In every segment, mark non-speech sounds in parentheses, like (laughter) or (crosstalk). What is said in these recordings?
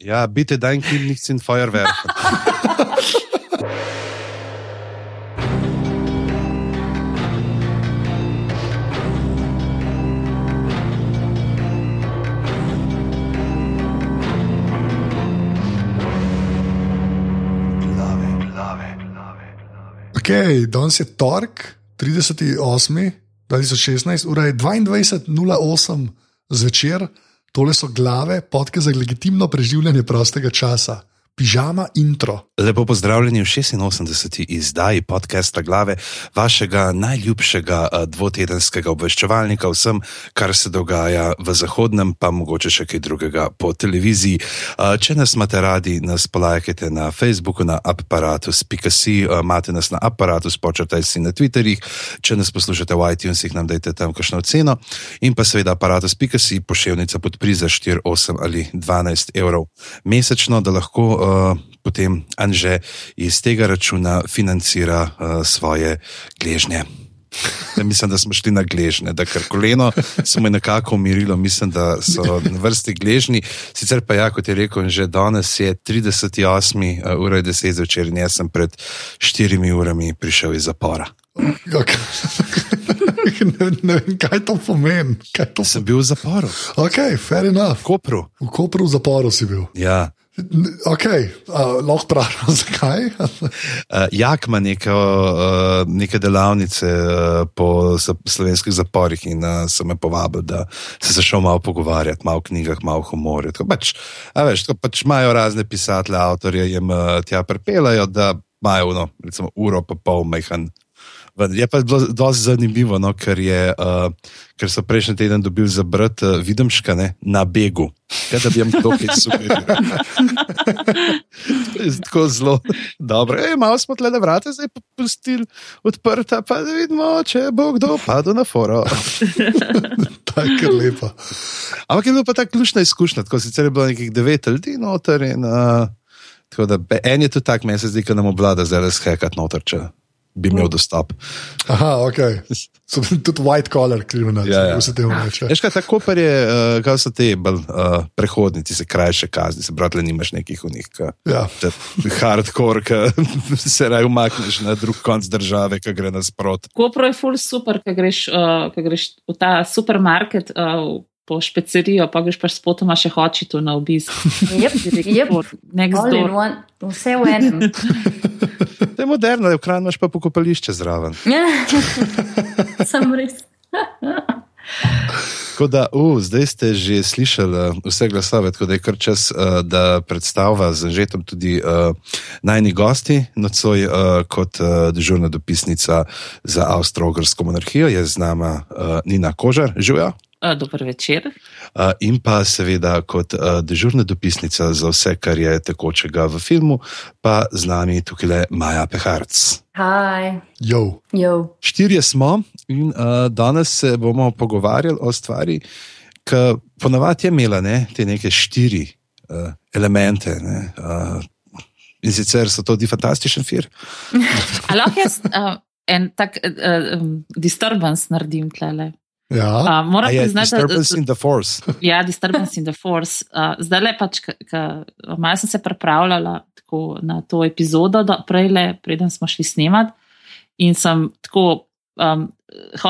Ja, bitte dein Kind nicht in Feuer werfen. Okay, danes je torek, 38.8.2016, ura je 22.08 zvečer, tole so glave, podke za legitimno preživljanje prostega časa. Pižama intro. Lepo pozdravljeni v 86. izdaji podcasta Glave, vašega najljubšega eh, dvotedenskega obveščevalnika o vsem, kar se dogaja v zahodnem, pa mogoče še kaj drugega po televiziji. Eh, če nas imate radi, nas polajkajte na Facebooku, na aparatus.com, imate nas na aparatus, počrtaj si na Twitterjih, če nas poslušate v iTunesih, nam dajte tam kakšno ceno in pa seveda aparatus.com, pošiljnica podpri za 4, 8 ali 12 evrov mesečno, da lahko uh, potem Anže iz tega računa financira uh, svoje gležnje. Ja, mislim, da smo šli na gležnje, da kar koleno se mu je nekako umirilo, mislim, da so na vrsti gležni. Sicer pa, ja, kot je rekel, že danes je 38. Uh, ura 10 zvečer in jaz sem pred 4 urami prišel iz zapora. Okay. ne, ne vem, kaj to pomeni. Kaj to sem bil v zaporu. Ok, fair enough. V Kopru. V Kopru v zaporu si bil. Ja. Ok, uh, lahko pravim, (laughs) zakaj? uh, Jak ima neko, uh, neke delavnice uh, po slovenskih zaporih in uh, so me povabili, da se zašel malo pogovarjati, malo o knjigah, malo o humorju. Pač, veš, pač imajo razne pisatelje, avtorje, jim uh, tja pripelajo, da imajo no, recimo, uro pa pol mehan Je pa bilo zelo zanimivo, no, ker, je, uh, ker so prejšnji teden dobili za brat uh, Videmška ne, na begu. Kaj da bi jim to kaj super. (laughs) Tako zelo dobro. Ej, malo smo tle na vrate, zdaj pa pustili odprta, pa da vidimo, če bo kdo padel na foro. (laughs) Tako lepo. Ampak je bila pa ta ključna izkušnja, tako sicer je bilo nekih devet ljudi noter. In, uh, da, en je tudi tak, meni se zdi, da nam oblada zdaj res hekat noter. Če bi imel dostop. Aha, ok. (laughs) So tudi white collar kriminalci, ja, ja. vse te umeče. Veš kaj, tako pa je, uh, kaj so te bolj uh, prehodnici, se krajše kazni, se bratle nimaš nekih v njih. Ja. Hardcore, ki (laughs) se raj umakneš na drug konc države, ki gre nasprot. Kopro je full super, ki greš, uh, greš v ta supermarket. Uh, Po špecerijo, pa greš pa s potoma še hoči tu na obisk. (laughs) Yep, yep. Vse v enem. (laughs) To je moderno, v kraju imaš pa pokopališče zraven. (laughs) Sem res. Da, uh, zdaj ste že slišali vse glasove, tako da je kar čas, uh, da predstavlja z Anžetom tudi uh, najni gosti, nocoj uh, kot uh, dežurna dopisnica za Avstro-Ogrsko monarhijo, je z nama uh, Nina Kožar, živijo. Dober večer. In pa seveda kot dežurna dopisnica za vse, kar je tekočega v filmu, pa z nami tukaj le Maja Peharc. Hi. Jo. Jo. Štirje smo in uh, danes se bomo pogovarjali o stvari, ki ponavadi je imela ne, te neke štiri uh, elemente. Ne, uh, in sicer so to ti fantastičen fir. (laughs) Lahko jaz uh, en tak uh, um, disturbance naredim tle. Ja, uh, moram priznati, da je disturbance in the force. Ja, disturbance in the force. Uh, zdaj le pač, malo sem se pripravljala na to epizodo, prej le, preden smo šli snemati. In sem tako, um,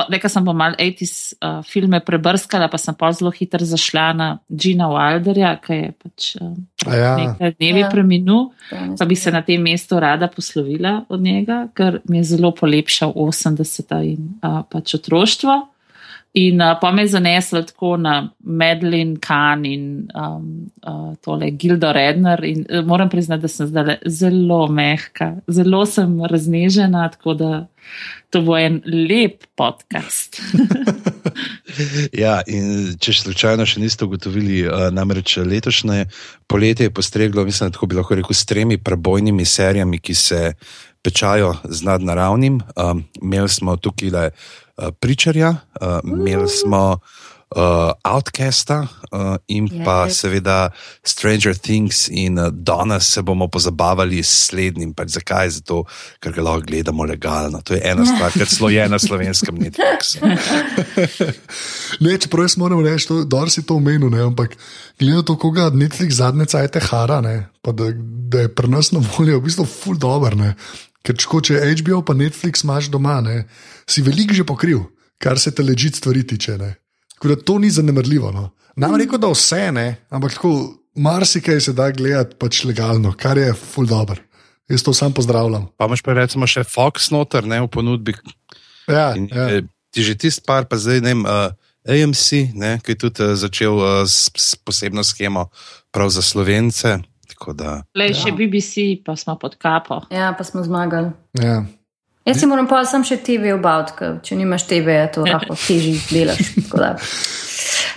rekel sem, bom malo 80s uh, filme prebrskala, pa sem pa zelo hitro zašla na Gina Wilderja, ki je pač um, ja. nekaj dnevi ja. preminul, pa bi se na tem mestu rada poslovila od njega, ker mi je zelo polepšal 80-ta in uh, pač otroštvo. In uh, pa me je zaneslo tako na Medlin Khan in um, uh, tole Gildo Redner. In uh, moram priznati, da sem zdaj zelo mehka, zelo sem raznežena, tako da to bo en lep podcast. (laughs) ja, in če slučajno še niste ugotovili, uh, namreč letošnje poletje je postreglo, mislim, da bi lahko rekel, s tremi prebojnimi serijami, ki se pečajo z nadnaravnim. Um, imeli smo tukaj le. Eh, pričarja, uh, imeli smo uh, Outcasta uh, in yes. pa seveda Stranger Things. In uh, danes se bomo pozabavali s slednjim. Pač zakaj? Zato, ker ga lahko gledamo legalno. To je ena stvar, ker smo je na slovenskem Netflixu. (laughs) ne, čeprav jaz moram reči, da si to omenil, ne, ampak gledano to, koga Netflix zadnje cajte hara, ne, pa da, da je pri nas na voljo v bistvu full dobro. Ker če HBO pa Netflix imaš doma, ne, si veliko že pokril, kar se te leži stvari tiče. Ne. Tako da to ni zanemrljivo. No. Nam reko, da vse ne, ampak tako marsikaj se da gledati pač legalno, kar je full dobro. Jaz to sam pozdravljam. Pa imaš pa recimo še Fox noter, ne v ponudbi. Ja, In, ja. Eh, ti že tisti par, pa zdaj ne vem, uh, AMC, ne, ki je tudi uh, začel uh, s, s posebno schemo prav za slovence. Le še ja. BBC, pa smo pod kapo. Ja, pa smo zmagali. Ja. Jaz si moram pa sem še TV obavt, če nimaš TV, je to lahko teži delaš.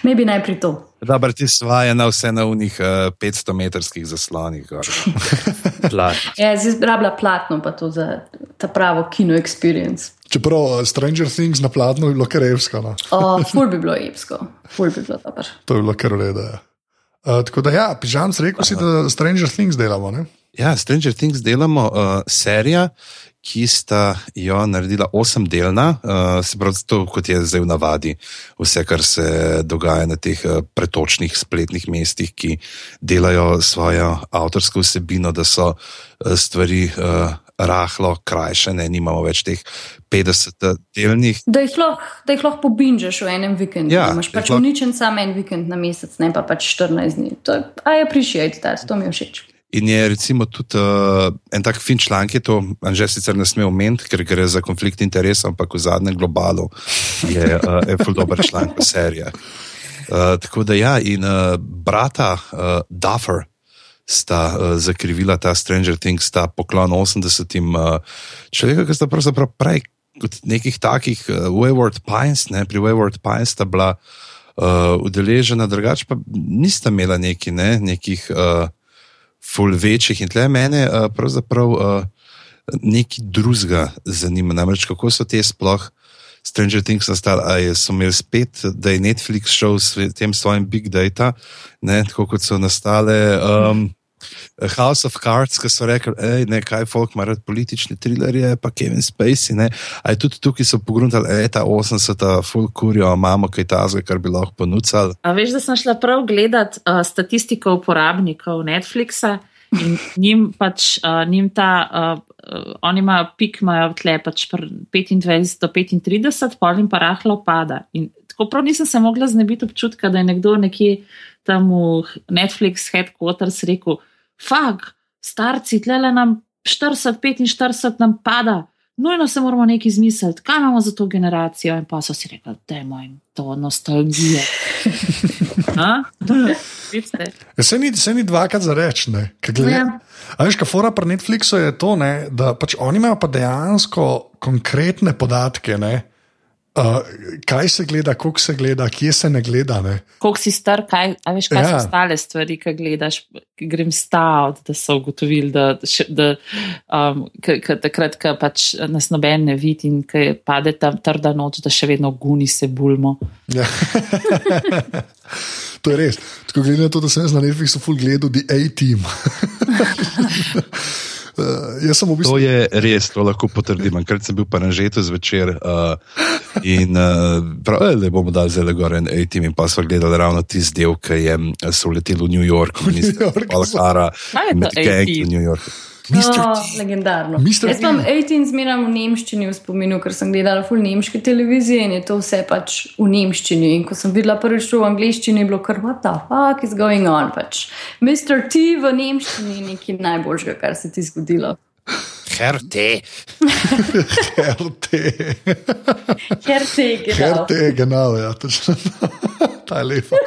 Me bi najprej to. Dobro, ti svaja na vse na unih uh, 500 metrskih zaslonih. (laughs) ja, zdaj rabla platno, pa to za ta pravo kino experience. Čeprav uh, Stranger Things na platno je bilo kar evsko. No? oh, ful bi bilo evsko, ful bi bilo dobro. To je bilo kar ureda. Ja. Uh, tako da ja, pižam, rekel si, da Stranger Things delamo. Ne? Ja, Stranger Things delamo uh, serija, ki sta jo naredila osemdelna, uh, se pravi, to, kot je zdaj v navadi, vse, kar se dogaja na teh uh, pretočnih spletnih mestih, ki delajo svojo avtorsko vsebino, da so uh, stvari. Uh, Rahlo, krajše, ne imamo več teh 50 delnih. Da jih lahko lahko pobinčeš v enem vikendu. Ja, imaš pač uničen sam en vikend na mesec, ne pa pač 14 dni. To je, a je prišijaj, to mi je všeč. In je recimo tudi uh, en tak fin članek, to že sicer ne sme omeniti, ker gre za konflikt interesov, ampak v zadnjem globalu je uh, en ful dober članek, serija. Uh, tako da ja, in uh, brata uh, Duffer sta uh, zakrivila ta Stranger Things, sta poklon 80-im uh, človekom, ki sta pravzaprav prej kot nekih takih uh, Wayward Pines, ne, pri Wayward Pines sta bila uh, udeležena, drugače pa nista imela neki, ne, nekih. Uh, ful večjih in tle mene uh, pravzaprav uh, nekaj drugega zanima. Namreč kako so te sploh Stranger Things nastali, ali so imeli spet, da je Netflix šel s tem svojim big data, ne, tako kot so nastale. Um, House of Cards, ki so rekli, da kaj folk ima rad politične trilerje, pa Kevin Spacey. Ne? A je tudi tukaj so pogruntali, da je ta 80-ta folk kurijo, imamo kaj tazga, kar bi lahko ponudili. A veš, da sem šla prav gledat uh, statistiko uporabnikov Netflixa in njim pač, uh, njim ta, uh, oni imajo pik, imajo tle pač 25 do 35, pol jim pa rahlo pada. In tako prav nisem se mogla znebiti občutka, da je nekdo nekje tam v Netflix headquarters rekel, fag, starci, tle le nam 40-45 nam pada, nujno se moramo nekaj izmisliti, kaj imamo za to generacijo. In pa so si rekli, da je moj to nostalgija. (laughs) Ja, se, ni, se ni dvakrat za reči, kaj gledaj. Ja. Veš, kaj fora pri Netflixu je to, ne, da pač oni imajo pa dejansko konkretne podatke. Ne, Uh, kaj se gleda, kako se gleda, kje se ne gleda? Kako si star, kaj, veš, kaj ja. so ostale stvari, ki gledaš, ki grem staviti, da so ugotovili, da, da um, takrat, ko pač nas noben ne vidi in ko pade tam trda noč, da še vedno guni se bulmo. Ja. to je res. Tako glede na to, da sem na Netflixu full gledal The A-Team. Uh, v bistvu... To je res, to lahko potrdim. Ker sem bil pa na žetu zvečer uh, in uh, prav, da bomo dali zelo gore en A-team in pa so gledali ravno tisti del, ki je so leteli v New York, (laughs) v New York, Alhara, med Gang in New York. Oh, legendarno. Mister Jaz sem 18 zmeraj v nemščini v spominu, ker sem gledala full nemške televizije in je to vse pač v nemščini. In ko sem videla prvič v angliščini, je bilo kar what the fuck is going on. Pač. Mr. T v nemščini je nekaj najboljšega, kar se ti zgodilo. Herte. Herte. Herte, genau. Herte, genau, ja, točno. (laughs) Ta je lepa.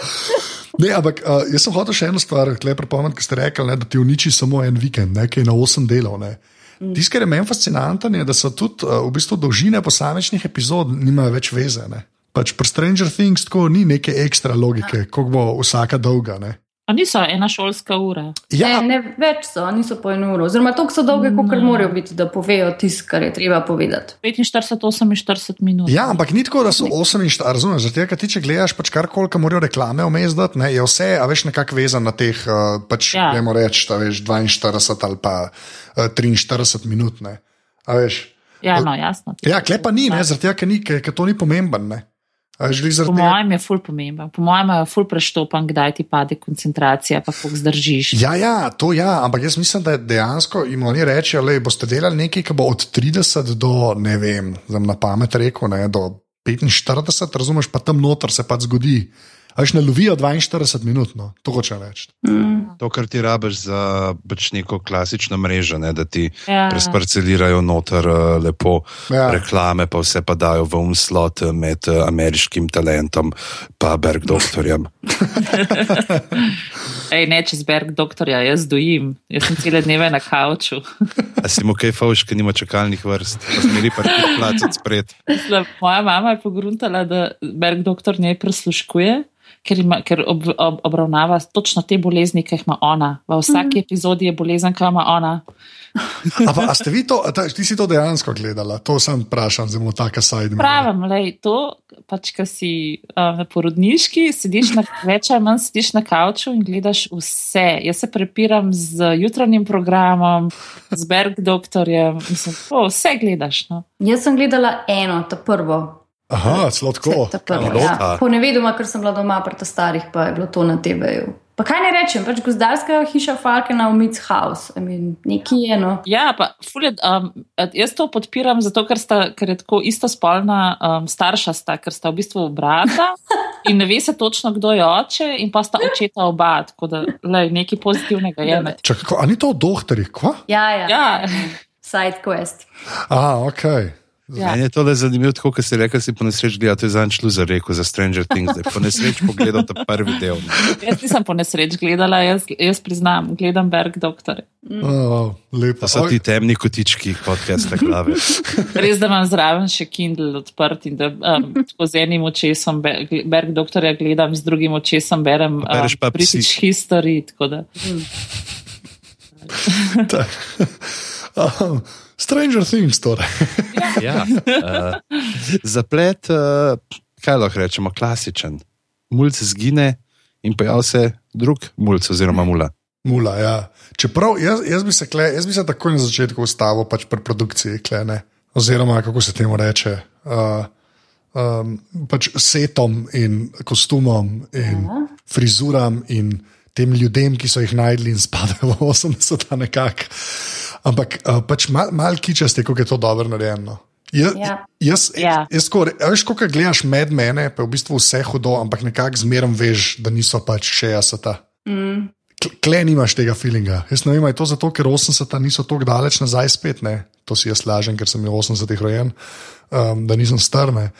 Ne, ampak uh, jaz sem hotel še eno stvar, lepo pomeni, ki ste rekli, ne, da ti uniči samo en vikend, nekaj na osem delov. Mm. Tisto, kar je meni fascinantno, je, da so tudi uh, v bistvu dolžine posamečnih epizod nimajo več veze. Ne. Pač pri Stranger Things tako ni neke ekstra logike, kako bo vsaka dolga. Ne. A niso ena šolska ura. Ja. Ne, ne, več so, niso po eno uro. Oziroma, tako so dolge, kot no. morajo biti, da povejo tisto, kar je treba povedati. 45-48 minut. Ja, ampak ni tako, da so 48, razumeš? Zato, ker ti če gledaš, pač kar koliko morajo reklame vmes dati, ne, je vse, a veš, nekako vezan na teh, uh, pač, ja. ne moreš reči, da veš 42 ali pa uh, 43 minut. Ne, ja, no, jasno. Ja, klepa ni, zato, ker, ker to ni pomembno. Po mojem je ful pomemben, po mojem je ful preštopan, kdaj ti pade koncentracija, pa kako zdržiš. Ja, ja, to ja, ampak jaz mislim, da dejansko jim oni rečejo, da boste delali nekaj, ki bo od 30 do, ne vem, na pamet rekel, ne, do 45, razumeš, pa tam noter se pa zgodi. Až ne lovijo 42 minut, no. to hoče reči. Mm. To, kar ti rabiš za pač neko klasično mrežo, ne, da ti ja. presparcelirajo noter uh, lepo ja. reklame, pa vse pa dajo v umslot med uh, ameriškim talentom in Bergdoktorjem. (laughs) Ej, ne čez Bergdoktorja, jaz dojim, jaz sem cele dneve na kauču. (laughs) A si mu kaj fauš, ker nima čakalnih vrst, pa smeri pa ti placati spred. Moja mama je pogruntala, da Bergdoktor njej prisluškuje ker, ima, ker ob, ob, obravnava točno te bolezni, ki jih ima ona. V vsaki mm. epizodi je bolezen, ki ima ona. Ampak, a ste vi to, ta, ti si to dejansko gledala? To sem vprašal, zelo tako sajdem. Pravim, le to, pač, ki si uh, na porodniški, sediš na več ali manj, sediš na kavču in gledaš vse. Jaz se prepiram z jutranjim programom, z Berg doktorjem, mislim, to, vse gledaš. No. Jaz sem gledala eno, to prvo. Aha, sladko. Ja. Po nevedoma, ker sem bila doma, prta starih, pa je bilo to na TV-ju. Pa kaj ne rečem, pač gozdarska hiša Falkena v Meats House, I mean, nekje je eno. Ja, pa fulje, um, jaz to podpiram, zato ker, sta, ker je tako isto spolna um, starša, sta, ker sta v bistvu brata (laughs) in ne ve se točno, kdo je oče, in pa sta očeta oba, tako da lej, nekaj pozitivnega je. Čakaj, ali ni to v dohtarih, kva? Ja, ja. ja. Side quest. Ah, ok. Ja. Meni je to le zanimivo, tako kot si rekel, si po nesreči gledal, to je zanj šlo za reko, za Stranger Things, da je po nesreči pogledal ta prvi del. jaz nisem po nesreči gledala, jaz, jaz priznam, gledam Berg doktor. Mm. Oh, to so ti temni kotički, podcasta glave. (laughs) Res, da imam zraven še Kindle odprt in da um, z enim očesom Berg doktorja gledam, z drugim očesom berem um, British History. Mm. (laughs) (laughs) um, Stranger Things, torej. ja, uh, zaplet, uh, kaj lahko rečemo, klasičen. Mulj zgine in pojavi se drug mulj, oziroma mula. Mula, ja. Čeprav jaz, jaz, bi se kle, jaz bi se takoj na začetku ustavil pač pri produkciji, klene, oziroma kako se temu reče. Uh, um, pač setom in kostumom in Aha. frizuram in tem ljudem, ki so jih najdli in spadajo v 80-ta nekako. Ampak uh, pač mal, mal kičaste, kako je to dobro narejeno. Jaz, ja. jaz, ja. jaz, jaz, ko gledaš med mene, pa je v bistvu vse hudo, ampak nekako zmeraj veš, da niso pač še jasata. Mm. Kle nimaš tega feelinga. Jaz ne vem, je to zato, ker 80-ta niso tako daleč nazaj spet, ne? to si jaz lažem, ker sem bil 80-ih rojen, um, da nisem strne.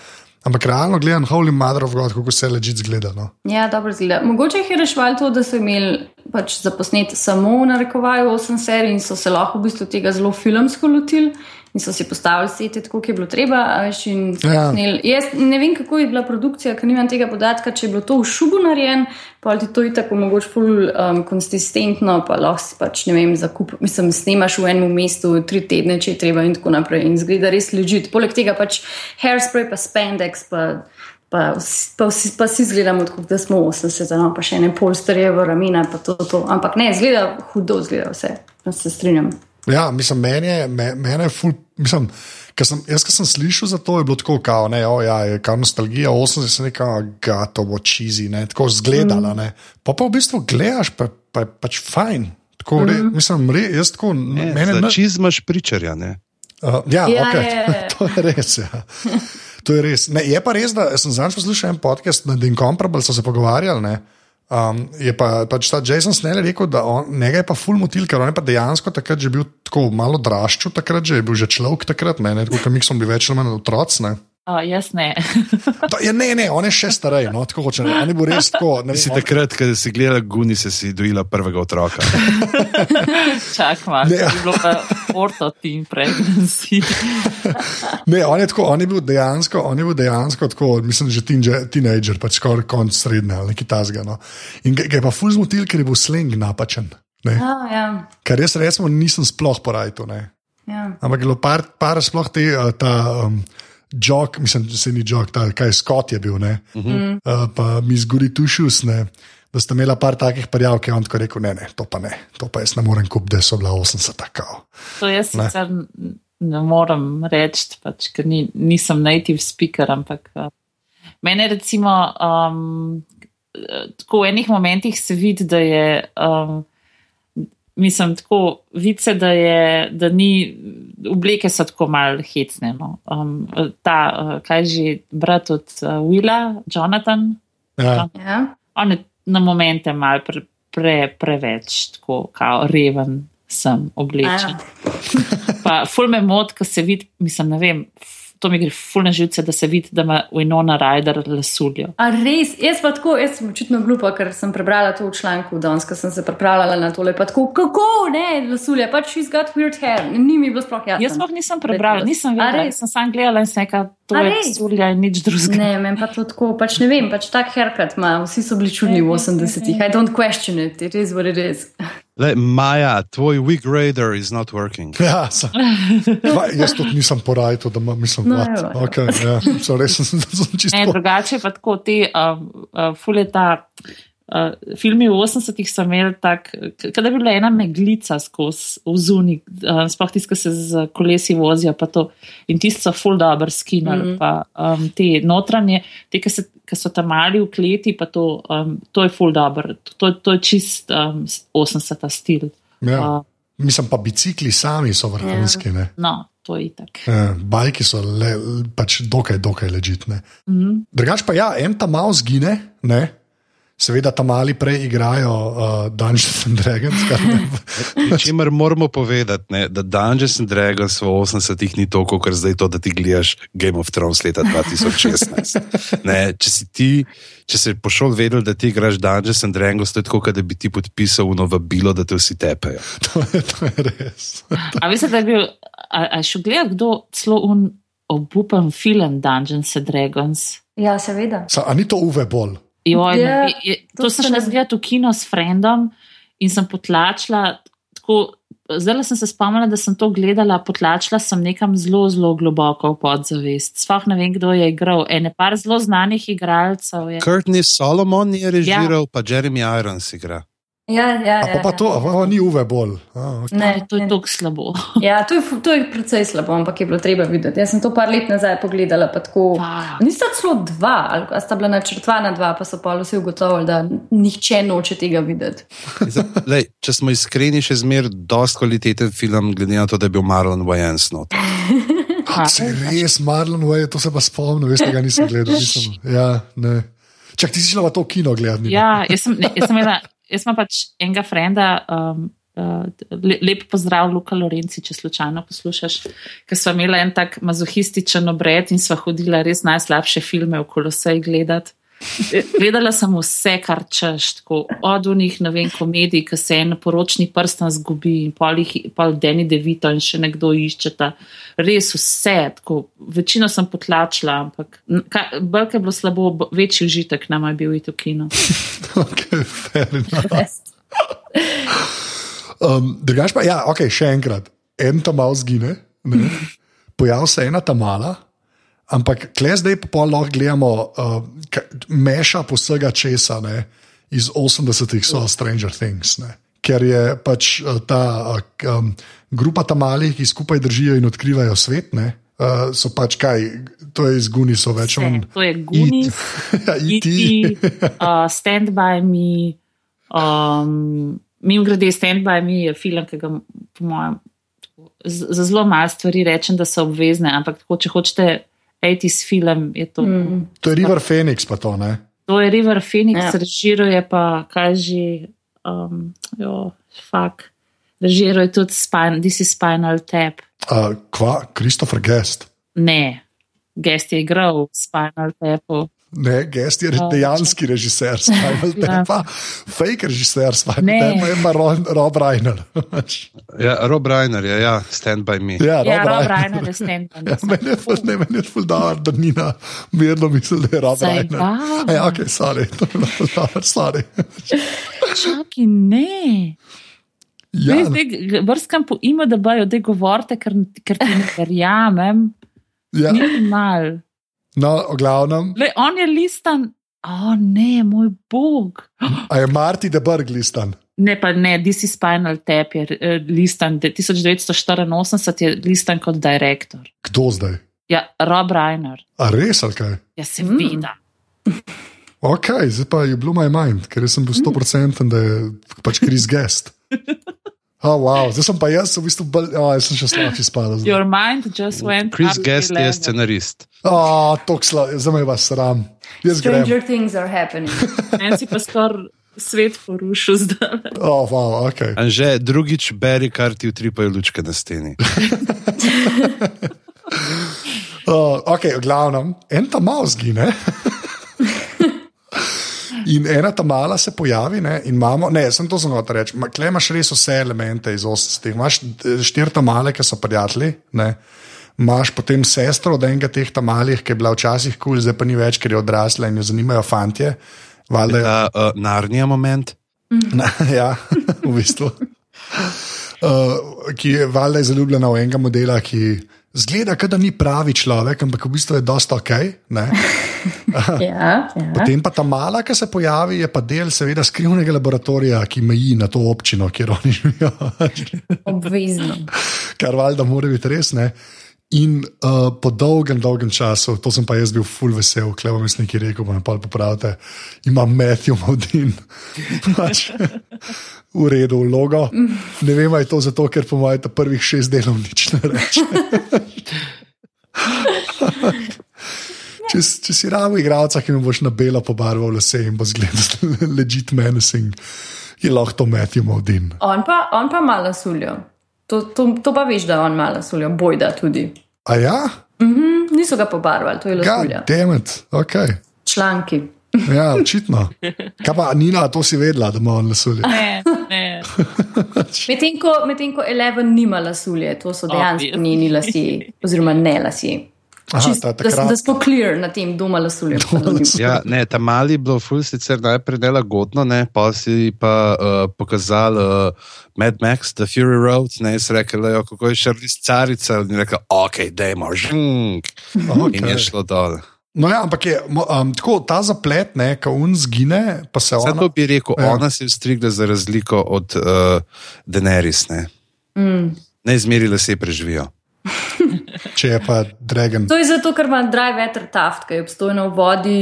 Ampak realno gledam, Holy Mother of God, kako se leži zgleda. No? Ja, dobro zgleda. Mogoče je rešval to, da so imeli pač za posnet samo na rekovaju 8 serij in so se lahko v bistvu tega zelo filmsko lotili in so si postavili sete, tako kot je bilo treba. Ja. Jaz ne vem, kako je bila produkcija, ker nimam tega podatka, če je bilo to v šubu narejen, pa ti to je tako mogoče ful um, konsistentno, pa lahko si pač ne vem, zakup, mislim, snemaš v enem mestu tri tedne, če je treba in tako naprej. In zgleda res ležit. Poleg tega pač hairspray, pa spandex, pa. Pa, pa, vsi, pa si izgledamo, kot da smo 80, no, pa še ne polsterje v ramena, pa to, to. Ampak ne, zgleda hudo, zgleda vse. Se strinjam. Ja, mislim, meni je, meni je ful, mislim, ker sem, jaz, ki sem slišal za to, je bilo tako, kao, ne, o, ja, je kao nostalgija, 80 se neka gatovo čizi, ne, tako zgledala, mm. ne. Pa pa v bistvu gledaš, pa, pa je pač fajn. Tako, mm. re, mislim, re, jaz tako, ne, meni je. Čizmaš pričarja, ne. Uh, ja, ja ok, je. (laughs) to je res, ja. (laughs) To je res. Ne, je pa res, da sem zadnjič poslušal en podcast na The Incomparable, so se pogovarjali, ne. Um, je pa pač ta Jason Snell rekel, da on, njega je pa full motil, ker on je pa dejansko takrat že bil tako malo drašču, takrat že je bil že človek, takrat meni, kot mi smo bili več ali manj otroci. Uh, jaz ne. (laughs) to, ja, ne, ne, on je še starej, no, tako hoče. On je bil res tako. Ne, si on... takrat, ko si gledal Guni, si si dojila prvega otroka. (laughs) Čak, malo. Ne, je bilo pa orto tim pregnancy. (laughs) ne, on je tako, on je bil dejansko, on je bil dejansko tako, mislim, že teenager, pač skoraj konc srednje ali nekaj tasga. No. In ga je pa ful zmotil, ker je bil slang napačen. Oh, ja. Ker jaz recimo nisem sploh porajal. Ja. Ampak je bilo par, par sploh te. Uh, ta, um, jog, mislim, da se ni jog, ta, kaj Scott je bil, uh -huh. uh, pa mi zgori tušus, ne, da sta imela par takih parjav, ki je on tako rekel: ne, ne, to pa ne, to pa jaz ne morem kup, da so bila 80 tako. To jaz ne. sicer ne morem reči, pač, ker ni, nisem native speaker, ampak uh, mene recimo. Um, Tako v enih momentih se vidi, da je um, mislim, tako vice, da, je, da ni, obleke so tako malo hecne. No. Um, ta, uh, kaj že, brat od uh, Willa, Jonathan. Ja. Ja. On je na momente mal pre, pre, preveč, tako kao reven sem oblečen. Ja. pa ful me mod, ko se vidi, mislim, ne vem to mi gre fulne živce, da se vidi, da ima Winona Ryder lasuljo. A res, jaz pa tako, jaz sem očitno glupa, ker sem prebrala to v članku danes, ko sem se pripravljala na tole. Pa tako, kako ne, lasulja, pač she's got weird hair, ni mi bilo sploh jasno. Jaz sploh nisem prebrala, nisem vedela, sem sam gledala in se neka. To je lasulja in nič drugega. Ne, meni pa to tako, pač ne vem, pač tak haircut ima, vsi so bili čudni v 80-ih. I don't question it, it is what it is. Le, Maja, tvoj wig radar is not working. (laughs) Ja, sem. Jaz tudi nisem porajal, da mislim, da no, okay, ja, res (laughs) sem se čisto. Drugače pa tako ti uh, uh, fuleta. Uh, filmi v 80-ih so imeli tako, da bi bila ena meglica skozi vzuni, uh, sploh tisti, ki se z kolesi vozijo, pa to in tisti so full dobro skinali, mm -hmm. pa um, te notranje, te, ki, se, ki so tam mali v kleti, pa to, um, to je full dobro, to, to je čist um, 80-ta stil. Ja. Uh, Mislim pa, bicikli sami so vrhunski. Ja. No, to je tako. Ja, bajki so le, pač dokaj, dokaj ležitne. Mm -hmm. Drugač pa ja, en tam malo zgine, ne? Seveda tam mali prej igrajo uh, Dungeons and Dragons. (laughs) Čimer moramo povedati, ne, da Dungeons and Dragons v 80-ih ni toliko, kot zdaj to, da ti gledaš Game of Thrones leta 2016. (laughs) ne, če si ti, če si pošel vedel, da ti igraš Dungeons and Dragons, to je tako, da bi ti podpisal novo bilo, da te vsi tepejo. (laughs) to, je, to je res. a veste, da je bil, a, a še gledal kdo celo un obupen film Dungeons and Dragons? Ja, seveda. Sa, a ni to uve bolj? Joj, yeah, je, je, to, to sem šla zgledati v kino s frendom in sem potlačila. Zdaj sem se spomnila, da sem to gledala, potlačila sem nekam zelo, zelo globoko v podzavest. Sploh ne vem, kdo je igral. Ene par zelo znanih igralcev. Kurtni Solomon je režiral, ja. pa Jeremy Irons igra. Ja, ja, ja, pa, pa to, ja. ni uve bolj. A, okay. Ne, to je tako slabo. Ja, to je, to je precej slabo, ampak je bilo treba videti. Jaz sem to par let nazaj pogledala. Nista celo dva, ali sta bila načrtovana dva, pa so pa vsi ugotovili, da nihče noče tega videti. (laughs) Lej, če smo iskreni, še zmeraj dosti kvaliteten film, glede na to, da je bil Marlon Wayans. (laughs) Se res, Marlon Wayans, to se pa spomnim, veste, ga nisem gledal. Nisem, ja, Čak, ti si šla v to kino gledati. Ja, jaz sem, ne, jaz sem imela jaz imam pač enega frenda, um, uh, lep pozdrav, Luka Lorenci, če slučajno poslušaš, ker smo imeli en tak mazohističen obred in smo hodili res najslabše filme v Kolosej gledati. Gledala sem vse, kar češ, tako od unih, ne vem, komedij, ki se en poročni prsten zgubi in pol, pol Deni Devito in še nekdo iščeta. Res vse, tako večino sem potlačila, ampak bolj je bilo slabo, večji užitek nam je bil v kino. (laughs) ok, fair enough. um, drugač pa, ja, ok, še enkrat, en tam mal zgine, (laughs) pojav se ena tam mala. Ampak kle zdaj pa lahko gledamo, uh, meša posega česa ne, iz 80-ih so Stranger Things. Ne. Ker je pač uh, ta uh, um, grupa tam malih, ki skupaj držijo in odkrivajo svet. Ne. Uh, so pač kaj, to je iz Guni, so več on. To je Guni, ja, ti. uh, stand by me. Um, Mimo grede, stand by me je film, ki ga, po mojem, za zelo malo stvari rečem, da so obvezne, ampak tako, če hočete. 80s film je to. Mm. To je River Phoenix, pa to ne. To je River Phoenix, ja. režiruje pa, kaj že, um, jo, fuck. Režiruje tudi spin, This is Spinal Tap. Uh, kva, Christopher Guest. Ne. Gest je igral Spinal Tapu. Ne, gest je oh, dejanski režiser, Spinal (laughs) ja. Tap, fake režiser, Spinal Tap, ima Rob Reiner. (laughs) ja, Rob Reiner je, ja, stand by me. Ja, Rob, ja, Rob Reiner je stand by me. (laughs) Ja, meni je ful, ne, meni je ful dobro, da ni na mirno misli, da je Rob Saj, Reiner. Ja, ok, sorry, to je ful dobro, sorry. Čaki, ne. Ja. Vrskam po ime, da bojo te govorite, ker, ker ti ne verjamem. Ja. Ni mal. No, glavnem. Le, on je listan, o oh, ne, moj bog. A je Marti Debrg listan? Ne, pa ne, DC Spinal Tap je uh, listan, 1984 je listan kot direktor. Kdo zdaj? Ja, Rob Reiner. A res ali kaj? Ja, se mm. vidi. Ok, zdaj pa je bilo my mind, ker sem bil 100% da je pač Chris Guest. (laughs) Oh, wow. Zdaj sem pa jaz, v bistvu, bolj, oh, jaz sem še slabši spadal. Your mind just went. Chris Guest je scenarist. Oh, zdaj me vas sram. Stranger grem. things are happening. (laughs) En si pa skoraj svet porušil zdaj. (laughs) Oh, wow, okay. Že drugič beri, kar ti utripajo lučke na steni. (laughs) oh, ok, v glavnem, en tam malo zgine. In ena ta mala se pojavi, ne, in imamo, ne, sem to zelo reči, klej imaš res vse elemente iz ostalih. Imáš štiri ta male, ki so prijatelji, ne, imaš potem sestro od enega teh ta malih, ki je bila včasih kul, cool, zdaj pa ni več, ker je odrasla in jo zanimajo fantje. Valjda, je ta uh, narnija moment. (laughs) Na, ja, v bistvu. Uh, ki je valjda zaljubljena v enega modela, ki. Zgleda, da ni pravi človek, ampak v bistvu je dosta ok. (laughs) ja, ja. Potem pa ta mala, ki se pojavi, je pa del, seveda, skrivnega laboratorija, ki meji na to občino, kjer oni živijo. (laughs) Obvezno. Kar valjda mora biti res. Ne? In uh, po dolgem, dolgem času, to sem pa jaz bil full vesel, klevo mi nekaj rekel, pa me pa popravite, ima Matthew Modin. (laughs) Pač, v redu, vlogo. Ne vem, je to zato, ker po mojem prvih šest delov nič ne reče. Če, če si ramo igralca, ki mi boš na belo pobarval vse in bo zgledal (laughs) legit menacing, je lahko to Matthew Modin. On pa, on pa malo suljo. To, to, to pa veš, da on malo suljo, bojda tudi. A ja? Mm -hmm, niso ga pobarvali, to je lahko. Ja, temet, ok. Članki. Ja, očitno. Kaj pa Nina, to si vedela, da ima on lasulje? Ne, ne. (laughs) Medtem ko, med ko Eleven nima lasulje, to so dejansko njeni lasi, oziroma ne lasi. Aha, Čist, ta, da, da smo clear na tem, doma lasulje. Ja, ne, ta mali bil ful sicer najprej dela godno, ne, pa si pa uh, pokazal uh, Mad Max, The Fury Road, ne, in rekel, jo, kako je šel iz carice, in rekel, ok, dajmo, žink. Okay. In je šlo dol. No, ja, ampak je um, tako ta zaplet, ko un zgine, pa se ona. Zato bi rekel, ja. ona se je strigla za razliko od uh, Daenerys. Ne, mm. ne izmerila se je preživijo. Če je pa Dragon. To je zato, ker ima dry veter taft, ki je obstojno v vodi.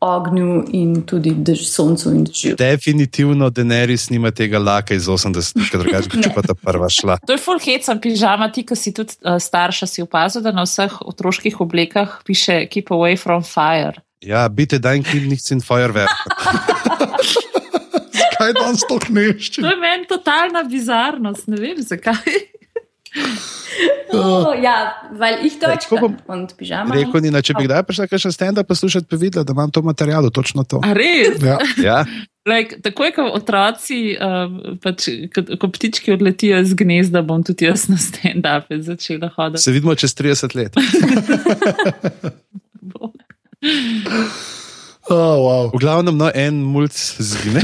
Ognju in tudi dež, soncu in dežju. Definitivno Daenerys nima tega laka iz 80-ih, drugače če (laughs) pa ta prva šla. To je full sem pižama, ti, ki si tudi uh, starša, si opazil, da na vseh otroških oblekah piše Keep away from fire. Ja, biti dan knjižnic in firework. (laughs) Kaj danes to knešči? To je meni totalna bizarnost, ne vem zakaj. Oh, ja, weil ich Deutsch kann und Pyjama. Rekel ni, če bi kdaj prišla še stand-up poslušati, bi videla, da imam to materialo, točno to. A res? Ja. ja. Like, tako je, kot otroci, um, pač, ko ptički odletijo iz gnezda, bom tudi jaz na stand-up začela hoditi. Se vidimo čez 30 let. (laughs) oh, wow. V glavnem, no, en mulj zgine.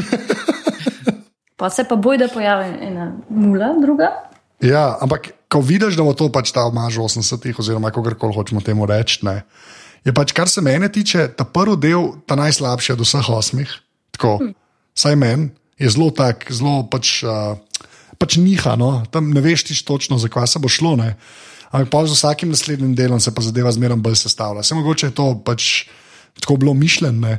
pa se pa boj, da pojavi ena mula, druga. Ja, ampak ko vidiš, da bo to pač ta omaž 80-ih, oziroma kako koli hočemo temu reči, ne, je pač, kar se mene tiče, ta prvi del, ta najslabši od vseh osmih, tako, hm. saj meni, je zelo tak, zelo pač, uh, pač niha, no, tam ne veš tiš točno, zakaj se bo šlo. Ne. Ampak pa z vsakim naslednjim delom se pa zadeva zmeraj bolj sestavlja. Se mogoče je to pač tako bilo mišljeno.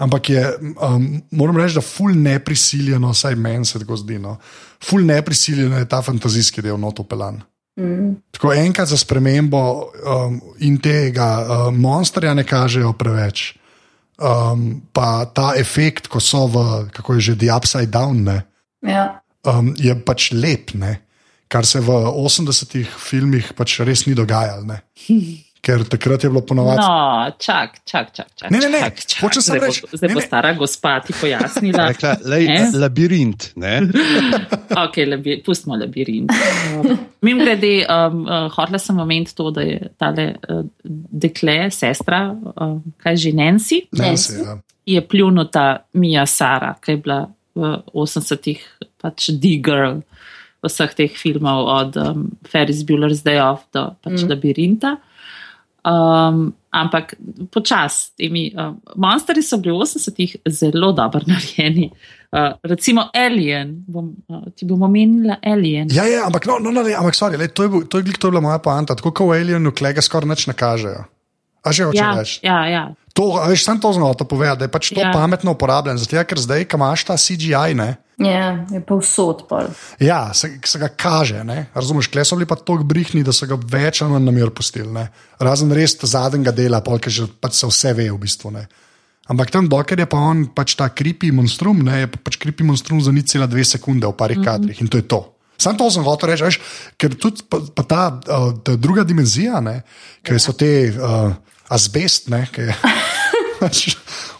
Ampak je, um, moram reči, da ful ne prisiljeno, vsaj meni se tako zdi. No. Ful ne prisiljeno je ta fantazijski del notopeljan. Mm. Tako enkrat za spremembo um, in tega um, monsterja ne kažejo preveč. Um, pa ta efekt, ko so v, kako je že, the upside down, ne, ja. um, je pač lep, ne, kar se v 80-ih filmih pač res ni dogajalo. (laughs) Ker takrat je bilo ponovadi. No, čak, čak, čak. čak ne, ne, ne. Se reči. Zdaj bo, bo stara gospa ti pojasnila. (laughs) Rekla, lej, eh? Labirint. (laughs) ok, labi, pustimo labirint. Mim grede, um, uh, hotela sem omeniti to, da je tale uh, dekle, sestra, uh, kaj že Nancy, Nancy ja. je pljunuta Mija Sara, ki je bila v 80-ih pač D-girl vseh teh filmov, od um, Ferris Bueller's Day Off do pač mm. labirinta. Um, ampak počasi, um, monstri so bili v 80-ih zelo dobro (laughs) narejeni. Uh, recimo Alien, bom, uh, ti bomo omenili Alien. Ja, ja, ampak, no, no, no, ampak sorry, le, to, je, to, je, to je bila moja poanta. Tako kot v Alienu, klega skoraj nič ne kažejo. A že hoče ja, reči? Ja, ja. To, veš, sem to znal povedati, da je pač to ja. pametno uporabljen, zato ker zdaj, ko imaš ta CGI, ne. Ja, je pa vsot. Ja, se, se ga kaže. Razumeš, kle so bili pa tako brihni, da so ga več ali manj na mir pustili. Ne? Razen res zadnjega dela, ki že pač se vse ve v bistvu. Ne? Ampak tam, dokler je pa on pač ta kripi monstrum, ne? je pa pač kripi monstrum za nič cela dve sekunde v parih mm -hmm. kadrih in to je to. Sam to sem hotel reči, veš, ker tudi pa, pa ta, uh, ta druga dimenzija, ki so te uh, azbest, ki je. (laughs) pač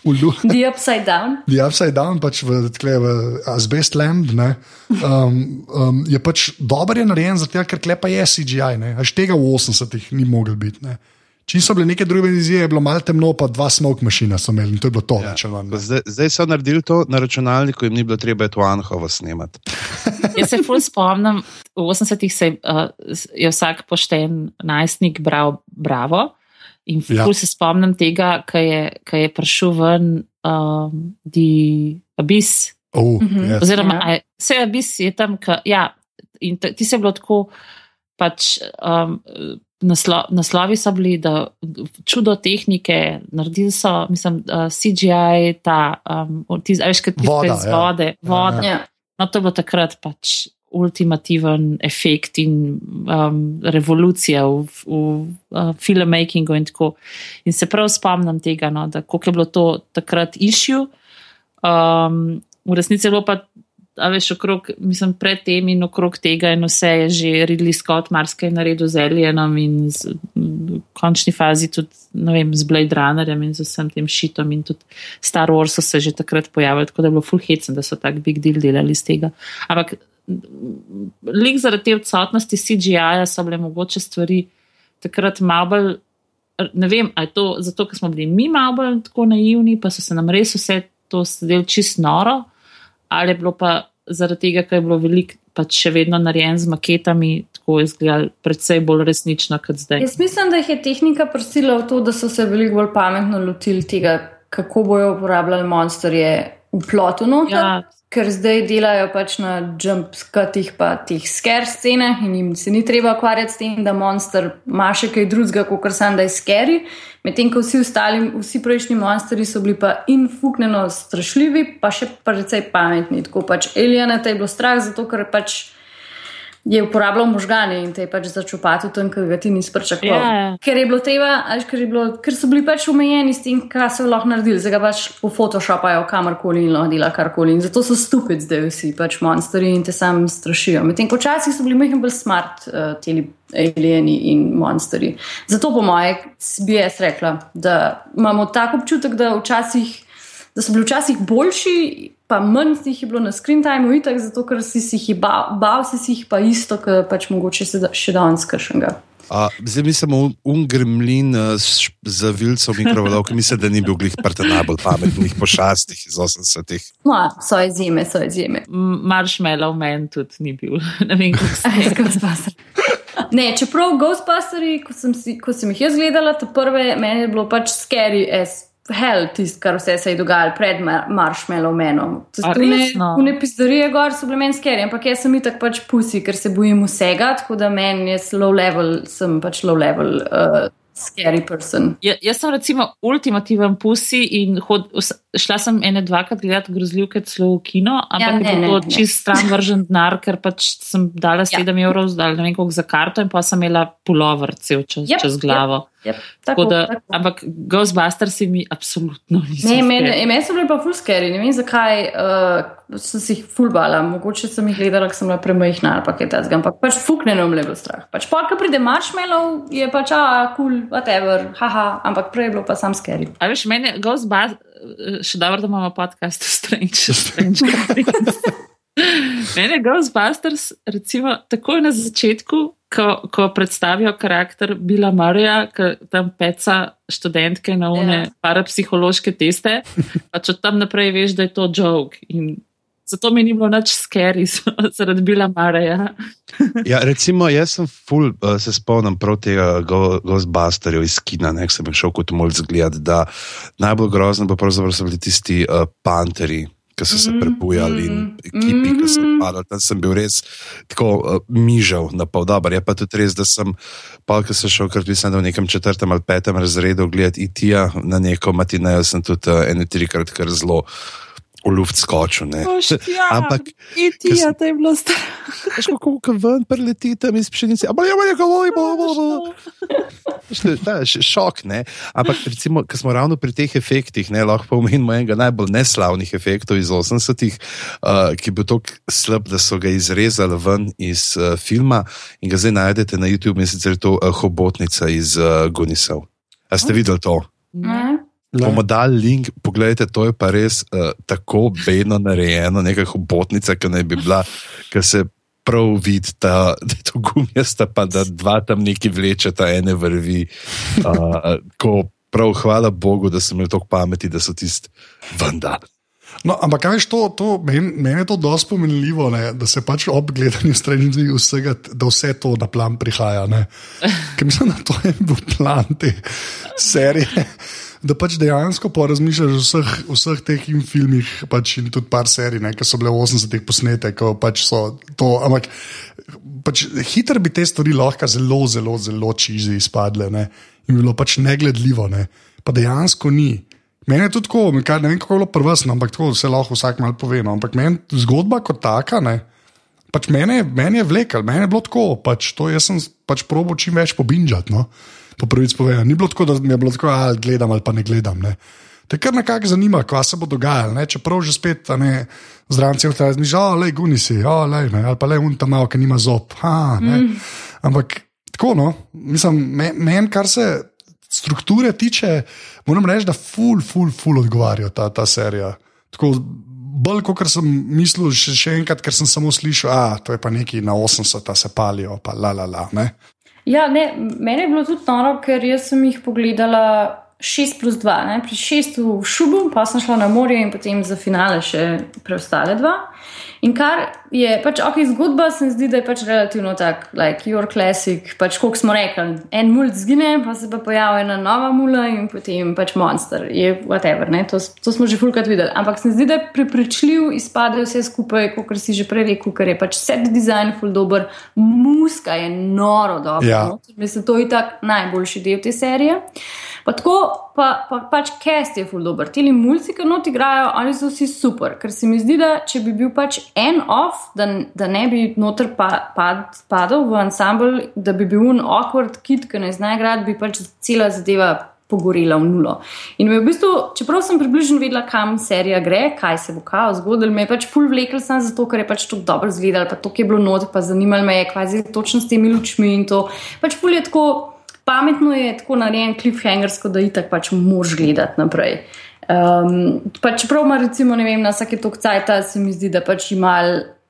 v Ljubljani. The upside down. The upside down, pač v, tkle, v Asbest Land, um, um, je pač dober je narejen, zato ker klepa je CGI. Až tega v 80-ih ni mogel biti. Ne. Če so bile neke druge vizije, je bilo malo temno, pa dva smoke mašina so imeli in to je bilo to. Ja. Zdaj, zdaj so naredili to na računalniku, jim ni bilo treba to Anhovo snemati. (laughs) Jaz se fulj spomnim, v 80-ih se, uh, je vsak pošten najstnik bral Bravo. In ja. se spomnim tega, ki je, je prišel ven um, di abis. Oh, mhm. yes. Oziroma, ja. vse abis je tam, ka, ja, in ti se je bilo tako, pač um, naslo, naslovi so bili, da čudo tehnike, naredili so, mislim, uh, CGI, ta, um, ti, veš, kaj ti je iz vode, voda. Ja. No, to bo takrat pač ultimativen efekt in um, revolucija v, v uh, filmmakingu. In, in se prav spomnim tega, no, da je bilo to takrat issue. Um, v resnici je bilo pa. A veš, okrog, mislim, pred tem in okrog tega, in vse je že Ridley Scott, marsikaj naredil z Alienom in z, v končni fazi tudi, vem, z Blade Runnerjem in z vsem tem šitom in tudi Star Wars so se že takrat pojavili, tako da je bilo full hecen, da so tak big deal delali z tega. Ampak lik zaradi te odsotnosti CGI-ja so bile mogoče stvari takrat malo bolj. Ne vem, ali je to zato, ker smo bili mi malo bolj tako naivni, pa so se nam res vse to zdelo čist noro, ali je bilo pa zaradi tega, ker je bilo veliko pač še vedno narejen z maketami, tako izgledalo predvsej bolj resnično kot zdaj. Jaz mislim, da jih je tehnika prosila v to, da so se veliko bolj pametno lotili tega, kako bojo uporabljali monsterje v plotu. Ja, ker zdaj delajo pač na jumpskatih, pa teh scare scenah in jim se ni treba ukvarjati s tem, da monster ima še kaj drugega, kot kar sem da je scary. Medtem ko vsi ostali, vsi prejšnji monstri so bili pa infuknjeno strašljivi, pa še precej pametni. Tako pač Elijana te je bilo strah, zato ker pač je uporabljal možgane in te je pač začupati tam, ker ga ti nisi pričakoval. Yeah. Ja, ja. Ker je bilo treba, ali ker, ker so bili pač omejeni s tem, kaj so lahko naredili, zdaj ga pač v Photoshopajo kamorkoli in lahko dela karkoli. In zato so stupid zdaj vsi pač monstri in te sami strašijo. Medtem ko včasih so bili mehko bolj smart uh, ti alieni in monstri. Zato po moje bi jaz rekla, da imamo tako občutek, da včasih. Da so bili včasih boljši, pa manj si jih je bilo na screen time, itak, zato ker si jih bal, bal si jih pa isto, kot pač mogoče še danes kršenega. Zdaj mi samo un gremlin z vilcem mikrovalovk, mislim, da ni bil glih prta najbolj pametnih pošastih iz 80-ih. No, so izjeme, so izjeme. Marshmallow man tudi ni bil, (laughs) ne vem, kako se (laughs) je. Ne, čeprav Ghostbusters, ko, ko sem jih jaz gledala, to prve, meni je bilo pač scary as hell, tisto, kar vse se je dogajalo pred mar Marshmallow Menom. Ne pizdorije gor so bile meni skeri, ampak jaz sem itak pač pusi, ker se bojim vsega, tako da meni je low level, sem pač low level. Uh, Scary person. Ja, jaz sem recimo ultimativen pusi in hod, šla sem ene dvakrat gledati grozljivke celo v kino, ampak ja, ne, je to čist stran vržen denar, ker pač sem dala 7 ja. evrov, zdaj ne vem koliko za karto in pa sem imela pulover cel čez, yep, čez glavo. Yep. Yep, tako, da, tako. Ampak Ghostbusters mi absolutno niso. Ne, meni men so bili pa fulskeri, ne vem zakaj, uh, sem si jih fulbala, mogoče sem jih gledala, ker sem bila premajhna ali pa kaj takega, ampak pač fukne nam le bilo strah. Pač pa, ko pride marshmallow, je pač, a, kul, cool, whatever, haha, ampak prej je bilo pa sam skeri. A veš, meni Ghostbusters, še dobro, da imamo podcast Strange, Strange (laughs) (laughs) (laughs) Mene Ghostbusters, recimo, takoj na začetku, ko, ko predstavijo karakter Bila Marija, ki tam peca študentke na une yeah. Ja. parapsihološke teste, pa če tam naprej veš, da je to joke. In zato mi ni bilo nič skeri (laughs) zaradi Bila Marija. ja, recimo, jaz sem full, uh, se spomnim prav tega Ghostbusterja iz Kina, nek sem šel kot mulj zgled, da najbolj grozno pa pravzaprav so bili tisti uh, panteri ki so se prebujali in ekipi, ki so padali. Tam sem bil res tako uh, mižal na pol. Dobar. Je pa tudi res, da sem, pa ki sem šel, ker sem v nekem četrtem ali petem razredu gledati IT-ja na neko matinejo, sem tudi uh, eno trikrat kar zelo v luft skočil. Ja, Ampak, ti je to bilo strah. Veš, kako ko ven preleti tam iz pšenice, ampak ja, ja, govori, bo, bo, bo. Šok, ne. Ampak, recimo, ko smo ravno pri teh efektih, ne, lahko pomenimo enega najbolj neslavnih efektov iz 80-ih, uh, ki je bil tako slab, da so ga izrezali ven iz uh, filma in ga zdaj najdete na YouTube, in sicer je to uh, hobotnica iz uh, Gunisov. A ste videli to? Ne. Bomo dali link, pogledajte, to je pa res uh, tako bedno narejeno, neka hobotnica, ki naj bi bila, ki se prav vidi, da je to gumijasta, pa da dva tam neki vlečeta, ene vrvi. Uh, ko prav hvala Bogu, da sem imel toliko pameti, da so tisti vendar. No, ampak kaj veš, to, to, meni men je to dosti pomenljivo, ne, da se pač ob gledanju strani vsega, da vse to na plan prihaja. Ker mislim, da to je bil plan te serije da pač dejansko porazmišljaš o vseh, vseh teh filmih pač in tudi par serij, ki so bile v 80-ih posnete. Pač ampak pač, hitro bi te stvari lahko zelo, zelo, zelo čizi izpadle ne? in bilo pač negledljivo. Ne? Pa dejansko ni. Meni je tudi tako, ne vem kako je bilo prvotno, ampak tako se lahko vsak malo pove. No? Ampak meni zgodba kot taka. Ne? Pač meni, meni je vlekel, meni je bilo tako, pač to jaz sem pač probo čim več pobinjati. No? Po prvič povedal. Ni bilo tako, da mi je bilo tako, ali gledam ali pa ne gledam. Ne. Te kar nekako zanima, kaj se bo dogajalo. Ne. Čeprav že spet zranci v tej zmiži, oh, le guni si, oh, lej, ali pa le unta malo, ki nima zob. Ha, mm. Ampak tako, no, mislim, meni, men, kar se strukture tiče, moram reči, da ful, ful, ful odgovarja ta, ta serija. Tako, Bolj kot sem mislil, še, še enkrat, ker sem samo slišal, da je to pa neki na 80, da se palijo, pa la la la. Ja, ne, meni je bilo tudi noro, ker sem jih pogledala 6 plus 2, najprej 6 v šubu, pa sem šla na morje in potem za finale še preostale dva. In kar je pač ok, zgodba se mi zdi, da je pač relativno tak, like your classic, pač kot smo rekli. En mulj zgine, pa se pa pojavi ena nova mula in potem pač monster, je whatever, ne? To, to smo že fulkrat videli. Ampak se mi zdi, da je prepričljiv, izpade vse skupaj, kot si že prej rekel, ker je pač set design full dober, muska je noro dobro. Ja. No? Mislim, to je tak najboljši del te serije. Pa tako, pa, pa pač cast je full dober. Ti mulci, ki not igrajo, oni so vsi super. Ker se mi zdi, da če bi bil pač en off, da, da ne bi noter pa, pad, padel v ansambl, da bi bil un awkward kit, ki ne zna igrati, bi pač cela zadeva. Pogorila v nulo. In v bistvu, čeprav sem približno vedela, kam serija gre, kaj se bo kao zgodilo, me je pač full vlekel sem zato, ker je pač to dobro izgledalo, pa to, ki je bilo not, pa zanimalo me je, kaj je točno s temi lučmi in to. Pač full je tako pametno je tako narejen cliffhangersko, da itak pač mož gledati naprej. Um, pa čeprav ima recimo, ne vem, na vsake tok cajta se mi zdi, da pač ima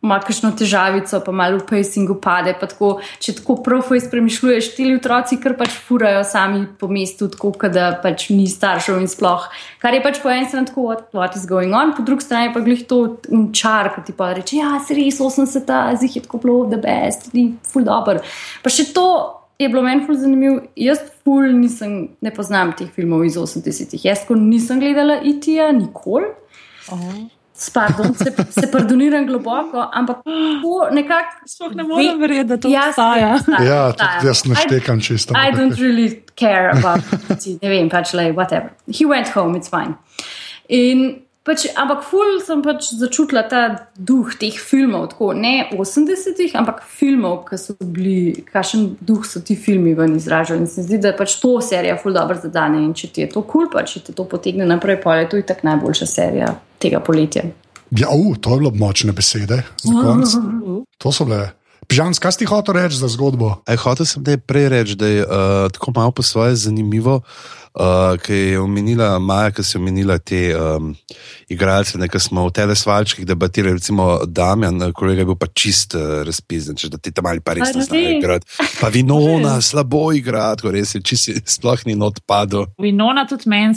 kakšno težavico, pa malo v pacingu pade. Tako, če tako profo izpremišljuješ, ti otroci kar pač furajo sami po mestu, tako da pač ni staršev in sploh. Kar je pač po eni strani tako, what, what is going on, po drugi strani pa glih to čar, ki ti pa reče, ja, se res 80, zdaj je tako bilo, the best, tudi full dobro. Pa še to je bilo meni zelo zanimivo. Jaz, ful, nisem, ne poznam teh filmov iz 80-ih. Jaz, ko nisem gledala IT-ja, nikoli. Spardon, se, se pardoniram globoko, ampak nekako. Sploh ne morem verjeti, da to obstaja. Ja, tudi jaz ne štekam čisto. I don't really care about it. Ne vem, pač, like, whatever. He went home, it's fine. In Pač, ampak ful sem pač začutila ta duh teh filmov, tako ne 80-ih, ampak filmov, ki so bili, kakšen duh so ti filmi ven izražali. In se zdi, da je pač to serija ful dobro zadane in če ti je to kul, cool, pa če te to potegne naprej, pa je to itak najboljša serija tega poletja. Ja, uh, to je bilo močne besede. (laughs) To so bile. Žan, kaj si hotel reči za zgodbo? E, hotel sem da je prej reči, da je uh, tako malo po svoje zanimivo, uh, ki je omenila Maja, ki si omenila te um, igralce, ki smo v telesvalčkih debatirali, recimo Damjan, kolega je bil pa čist uh, razpisan, če da ti tam ali pa res ne znajo igrati. Pa Vinona slabo igra, tako res je, če si sploh ni odpadel. Vinona tudi meni.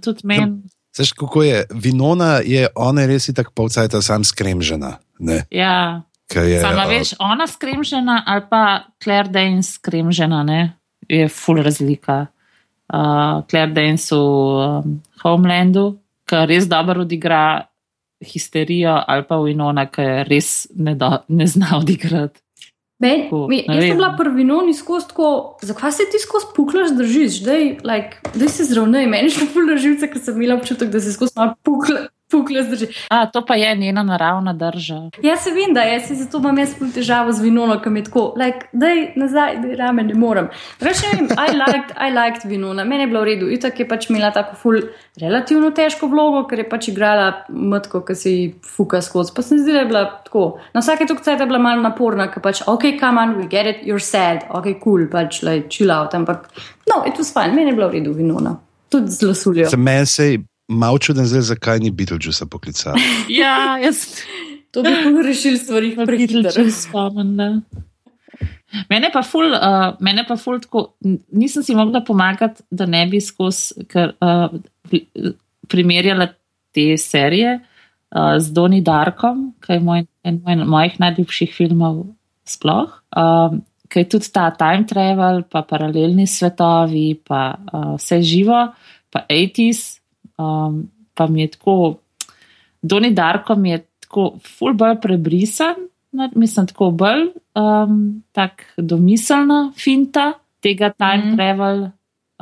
Tud men. Veš, kako je? Vinona je, ona je res tako polcajta sam skremžena. Ne? Ja. Sama veš, ona skremžena ali pa Claire Danes skremžena, ne? je full razlika. Uh, Claire Danes v um, Homelandu, ki res dobro odigra histerijo, ali pa v Inona, ki res ne, do, ne zna odigrati. Ben, mi, jaz sem bila prvi noni skozi tako, zakaj se ti skozi puklaš držiš, da like, se zravnaj, meni še fulno živce, ker sem imela občutek, da se skozi malo pukla pukle zdrži. A, to pa je njena naravna drža. Jaz se vem, da je, zato imam jaz pol težavo z vinono, ki mi je tako, like, daj nazaj, da rame ne morem. Rečem, I liked, I liked vinona, meni je bilo v redu. Itak je pač imela tako ful relativno težko vlogo, ker je pač igrala mrtko, ki si fuka skozi. Pa se mi zdi, da je bila tako. Na vsake tok cajt je bila malo naporna, ker pač, ok, come on, we get it, you're sad, ok, cool, pač, like, chill out. Ampak, no, it was fine, meni je bilo v redu vinona. Tudi zelo suljo. Za meni se malo čuden, zdaj, zakaj ni Beetlejuice poklical. (laughs) ja, jaz. To bi lahko rešili stvari, ki jih Beetlejuice spomnim. Mene pa ful, uh, mene pa ful tako, nisem si mogla pomagati, da ne bi skozi uh, primerjala te serije uh, z Doni Darkom, ki je moj, en moj, mojih najljubših filmov sploh. Uh, Ker je tudi ta time travel, pa paralelni svetovi, pa uh, vse živo, pa 80s, Um, pa mi je tako, Doni Darko mi je tako, ful bolj prebrisan, mislim, tako bolj um, tak domiselna finta tega time mm. travel.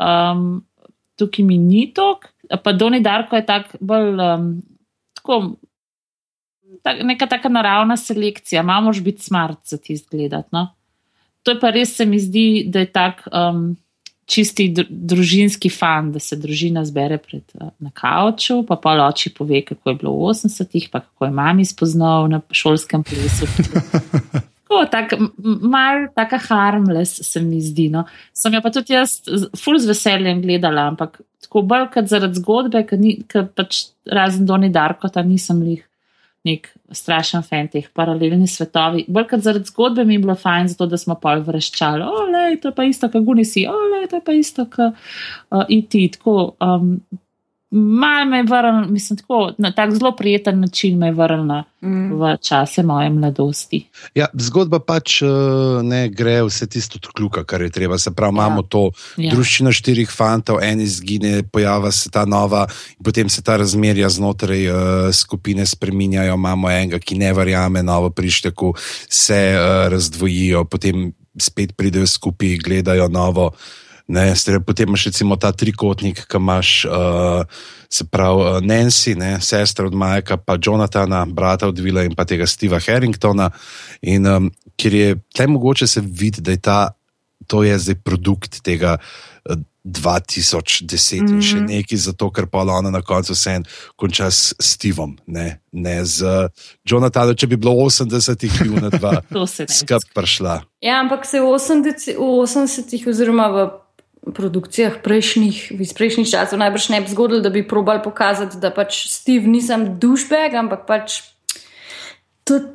Um, tukaj mi ni tok, pa Doni Darko je tak bolj um, tako. Tak, neka taka naravna selekcija, malo moš biti smart za ti izgledati. No? To je pa res, se mi zdi, da je tak. Um, čisti družinski fan, da se družina zbere pred, eh, na kauču, pa pa oči pove, kako je bilo v 80-ih, pa kako je mami spoznal na šolskem plesu. (laughs) Tako, tak, mal, tako harmless se mi zdi. No. Sem jo pa tudi jaz, ful z veseljem gledala, ampak tako bolj kot zaradi zgodbe, ker pač razen Doni Darko, ta nisem jih nek strašen fan teh paralelnih svetovi. Bolj kot zaradi zgodbe mi je bilo fajn, zato da smo pol vreščali, ole, to je pa isto, kot Gunisi, ole, to je pa isto, kot uh, iti. Tako, um, Mal me je vrnil, mislim, tako, na tak zelo prijeten način me je vrnil mm. v čase moje mladosti. Ja, zgodba pač eh, ne gre vse tisto od kljuka, kar je treba. Se pravi, ja. imamo to ja. družščino štirih fantov, en izgine, pojava se ta nova, in potem se ta razmerja znotraj uh, skupine spreminjajo. Imamo enega, ki ne verjame, novo prišteku, se uh, razdvojijo, potem spet pridejo skupaj, gledajo novo. Ne, stere, potem imaš recimo ta trikotnik, ki imaš, uh, se pravi, uh, Nancy, ne, sestra od Majka, pa Jonathana, brata od Vila in pa tega Steva Harringtona. In um, ker je tle mogoče se videti, da je ta, to je zdaj produkt tega. Uh, 2010 mm -hmm. in še mhm. nekaj, zato ker pa ona na koncu vse konča s Stevom, ne, ne z Jonathanom, če bi bilo 80-ih, bi na dva (laughs) skupaj prišla. Ja, ampak se v 80-ih, 80 oziroma v produkcijah prejšnjih, iz prejšnjih časov najbrž ne bi zgodilo, da bi probal pokazati, da pač Steve nisem dušbeg, ampak pač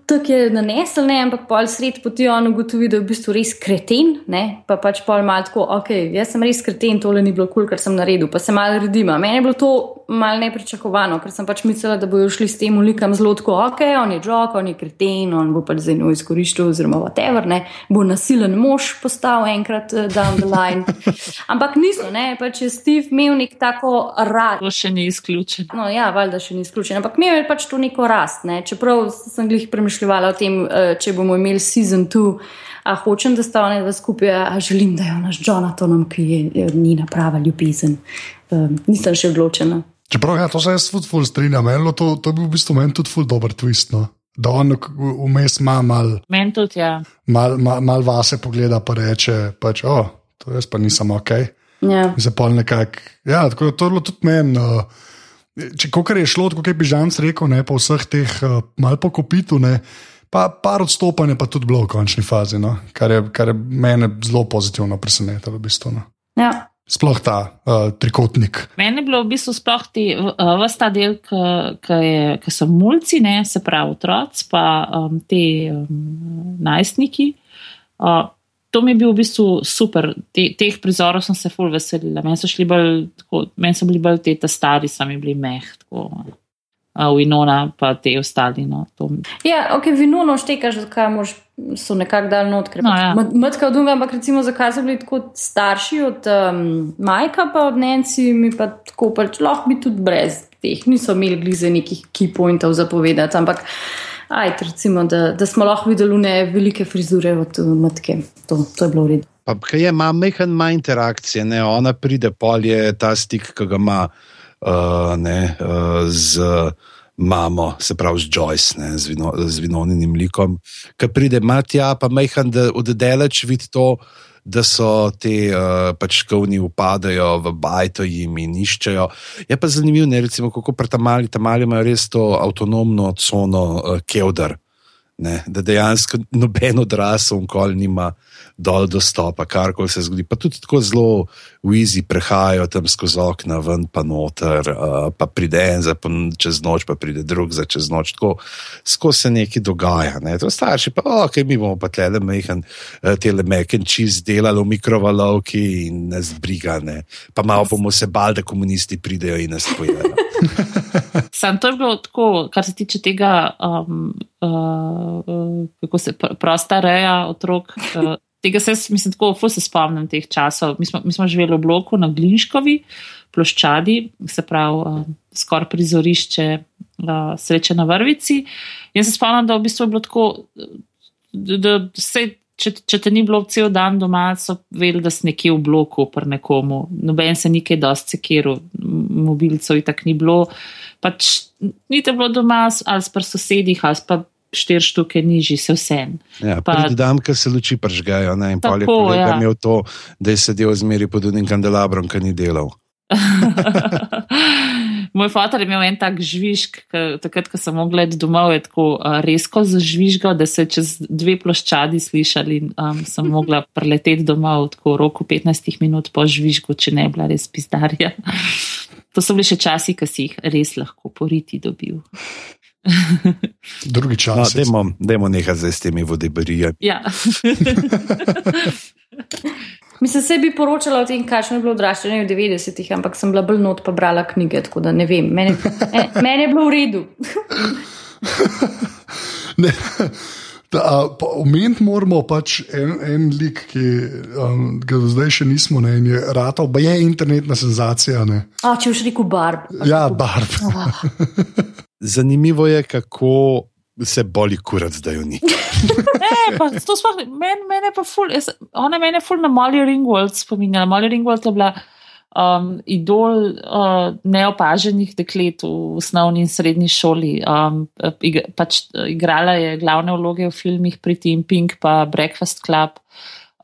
tako je nanesel, ne, ampak pol sred poti on ugotovi, da je v bistvu res kreten, ne, pa pač pol malo tako, ok, jaz sem res kreten, tole ni bilo kul, cool, kar sem naredil, pa se malo redima. Meni je bilo to malo nepričakovano, ker sem pač mislila, da bojo šli s tem ulikam zelo tako, ok, on je jok, on je kreten, on bo pač zdaj njo izkoriščal, oziroma whatever, ne, bo nasilen mož postal enkrat uh, down the line. (laughs) ampak niso, ne, pač je Steve imel nek tako rad. To še ni izključeno. No, ja, valjda še ni izključeno, ampak imel je pač to neko rast, ne, čeprav sem glih premišljala o tem, uh, če bomo imeli season 2. A hočem, da sta ona dva skupaj, a želim, da je ona z Jonathanom, ki je njena prava ljubezen. uh, nisem še odločena. Čeprav ja, to se jaz tudi ful strinjam, to, to je bil v bistvu meni tudi ful dober twist. No? Da on vmes ima mal. Meni tudi, ja. Mal, mal, mal vase pogleda, pa reče, pač, oh, to jaz pa nisem ok. Ja. Nekak, ja, tako je to tudi meni. Uh, če kar je šlo, kot je Bižanc rekel, ne, po vseh teh uh, mal po kopitu, ne, pa par odstopanja pa tudi bilo v končni fazi, no, kar, je, kar je mene zelo pozitivno presenetilo. V bistvu, no. ja. Sploh ta uh, trikotnik. Meni je bilo v bistvu sploh ti, uh, ta del, ki so mulci, ne, se pravi otroci, pa um, te um, najstniki. Uh, to mi je bil v bistvu super. Te, teh prizorov sem se ful veselila. Meni so, men so bili bolj te ta stari, sami bili meh. Tako. V Inona, pa te ostali. No, ja, ok, v Inono štekaš, zakaj mož, so nekako dal not, ker no, ja. mrtka od Dunga, ampak recimo zakaj so bili tako starši od um, Majka, pa od Nenci, mi pa tako pač lahko bi tudi brez teh, niso imeli glize nekih key pointov zapovedati, ampak ajde, recimo, da, da smo lahko videli ne velike frizure od matke. To, to je bilo v redu. Pa, kaj je, ima mehen manj interakcije, ne? ona pride, pol je ta stik, ki ga ima uh, ne, uh, z mamo, se pravi z Joyce, ne, z, vino, z vinoninim likom, ki pride, ima tja, pa mehen, da oddeleč vidi to da so te uh, pač kovni upadajo v bajto jim in iščejo. Je pa zanimivo, ne, recimo, kako pri tamali, tamali imajo res to avtonomno cono uh, Kevdar, ne, da dejansko noben odrasel kol nima dol dostopa, kar koli se zgodi. Pa tudi tako zelo v izi prehajajo tam skozi okna, ven pa noter, uh, pa pride en za čez noč, pa pride drug za čez noč. Tako skozi se nekaj dogaja. Ne. Starši pa, ok, mi bomo pa tle mehen, uh, te le meken čist delali v mikrovalovki in nas briga. Ne. Pa malo bomo se bal, da komunisti pridejo in nas pojedo. Sam to je bilo tako, kar se tiče tega, um, uh, kako se pr prosta reja otrok. Uh, tega se, mislim, tako zelo se spomnim teh časov. Mi smo, mi smo živeli v bloku na Glinškovi ploščadi, se pravi, uh, skoraj prizorišče uh, sreče na vrvici. In se spomnim, da v bistvu je bilo tako, da, da se. Če, če te ni bilo cel dan doma, so vedeli, da si nekje v bloku, pri nekomu. Noben se nikaj dosti sekiral, mobilcev in tako ni bilo. Pač ni te bilo doma, ali pa pri sosedih, ali pa štiri štuke nižji, se vse. Ja, dan, ki se luči pržgajo, ne, in pa je ja. imel to, da je sedel zmeri pod unim kandelabrom, ki ni delal. (laughs) Moj fotor je imel en tak žvižg, takrat, ko sem mogla gledati domov, je tako uh, resko zažvižgal, da se čez dve ploščadi slišali in um, sem mogla preleteti domov tako v roku 15 minut po žvižgu, če ne bila res pizdarja. (laughs) To so bili še časi, ki si jih res lahko poriti dobil. (laughs) Drugi čas. No, dajmo nekaj zdaj s temi vodebarije. Ja. (laughs) Mislim, se bi poročala o tem, kakšno je bilo odraščanje v 90-ih, ampak sem bila bolj not pa brala knjige, tako da ne vem. Mene, mene je bilo v redu. (laughs) Omeniti moramo pač en, en lik, ki um, ga zdaj še nismo, ne, in je rado, pa je internetna senzacija. A, če už rekel barb. Ja, barb. Oh. (laughs) Zanimivo je, kako se boli kurat, da jo ni. (laughs) ne, pa to sploh ne, men pa ful, jaz, ona meni je ful na Molly Ringwald spominjala. Molly Ringwald je bila um, idol uh, neopaženih deklet v osnovni in srednji šoli. Um, ig, pač, igrala je glavne vloge v filmih Pretty in Pink pa Breakfast Club.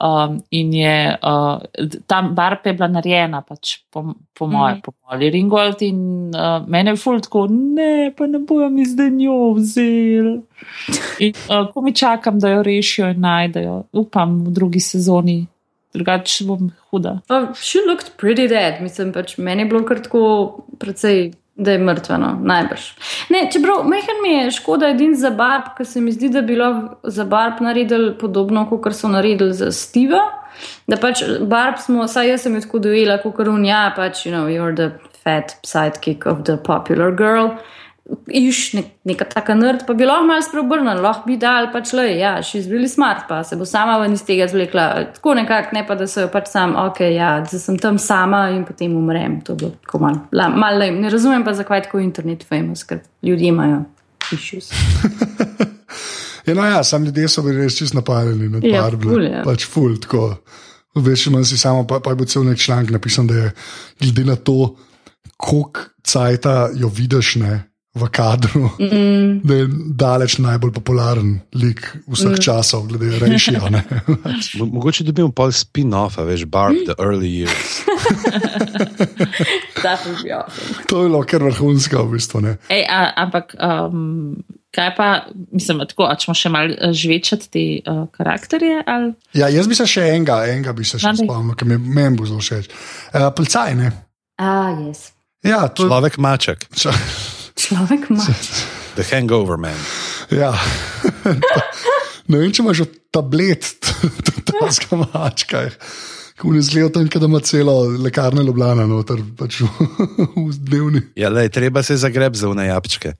Um, in je uh, tam barba je bila narejena, pač, po, po mojem, mm. po mojem, Ringold. In uh, mene je fult tako, ne, pa ne bojo mi zdaj njo vzeli. In uh, ko mi čakam, da jo rešijo in najdejo, upam v drugi sezoni. Drugače bom huda. She looked pretty dead, mislim, pač meni je bilo kar tako precej da je mrtva, no, najbrž. Ne, čeprav mehen mi je škoda edin za barb, ker se mi zdi, da bi lahko za barb naredili podobno, kot so naredili za Steve. Da pač barb smo, saj jaz sem jo tako dojela, kot runja, pač, you know, you're the fat sidekick of the popular girl iš ne, neka taka nerd, pa bi lahko malo spreobrnil, lahko bi dal pač le, ja, še izbili smart, pa se bo sama ven iz tega zvlekla. Tako nekako, ne pa da so jo pač sam, ok, ja, da sem tam sama in potem umrem. To bo tako malo, mal, ne razumem pa, zakaj tako internet famous, ker ljudje imajo issues. (laughs) Ja, no ja, sam ljudje so bili res čisto napadeni nad ja, barblo. Ja. Pač ful, tako. Veš, imam si samo, pa, pa je bil cel nek članek napisan, da je glede na to, koliko cajta jo vidiš ne, v kadru, mm. da je daleč najbolj popularen lik vseh mm. časov, glede rešija. (laughs) Mogoče dobimo pol spin-off, veš, Barb, the early years. (laughs) to je bilo kar vrhunsko, v bistvu. Ej, a, ampak. Um... Kaj pa, mislim, tako, če smo še malo eh, žvečati te uh, karakterje? Ali? Ja, jaz bi se še enega, enega bi se še spomnil, ki mi je bo zelo všeč. Uh, Plicaj, ne? Ah, yes. Ja, to... Človek maček. Človek maček. (laughs) The hangover man. Ja. (laughs) ne vem, če imaš tablet, ta zga mačka. Ko ne zgleda tam, da ima celo lekarno Ljubljana, noter pač v, (laughs) v dnevni. Ja, le, treba se zagreb za vne jabčke.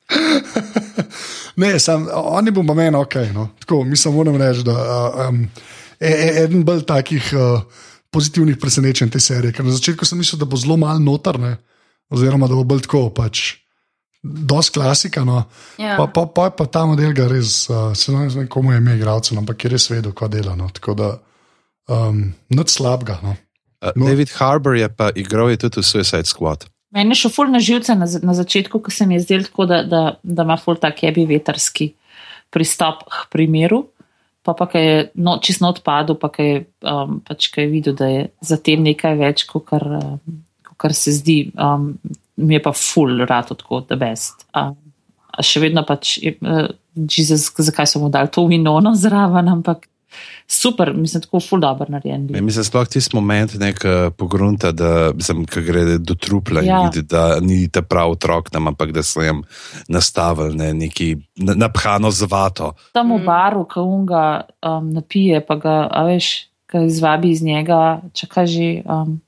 Ne, sam, oni bomo meni ok. No. Tako, mislim, moram reči, da je um, eden bolj takih uh, pozitivnih presenečenj te serije. Ker na začetku sem mislil, da bo zelo malo notrne, oziroma da bo bolj tako, pač, dosti klasika. No. Ja. Pa, pa, pa, pa ta model ga res, uh, se ne vem, komu je ime igralcev, ampak je res vedel, kaj dela. No. Tako da, um, nič slabega. No. Uh, no. David Harbour je pa igral je tudi v Suicide Squad. Meni je šlo ful na živce na, na začetku, ko se mi je zdelo tako, da, da, da ima ful tak jebi veterski pristop k primeru. Pa pa je no, čisto odpadel, pa je um, pač kaj videl, da je za tem nekaj več, kot kar, um, kar se zdi. Um, mi je pa ful rad tako, da best. Um, a še vedno pač, uh, Jesus, zakaj so mu dali to vinono zraven, ampak super, mislim, tako ful dobro narejen. Ja, mislim, sploh tisti moment, nek pogrunta, da sem, gre do trupla ja. in vidi, da ni ta prav otrok tam, ampak da sem jim nastavil ne, neki naphano zvato. Tam v mm. baru, ko unga um, napije, pa ga, a veš, kaj izvabi iz njega, čaka že. Um,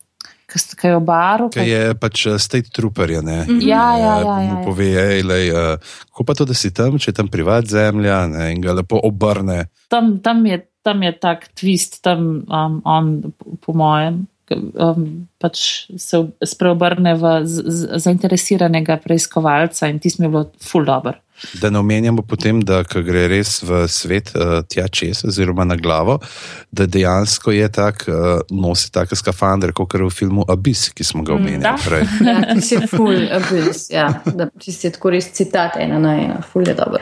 Kaj je v baru? Kaj je pač uh, state trooper. Ja, ja, ja. ja, ja pove, ej, lej, uh, kako pa to, da si tam, če je tam privat zemlja ne, in ga lepo obrne. Tam, tam je tam je tak twist, tam um, on, po mojem, um, pač se spreobrne v z, z, zainteresiranega preiskovalca in ti smo bili full dobro. Da ne omenjamo potem, da gre res v svet uh, tja čez, oziroma na glavo, da dejansko je tak, uh, nosi tako skafander, kot je v filmu Abyss, ki smo ga omenjali mm, prej. Ja, ti si full Abyss, ja, da ti si tako res citat ena na ena, full je dobro.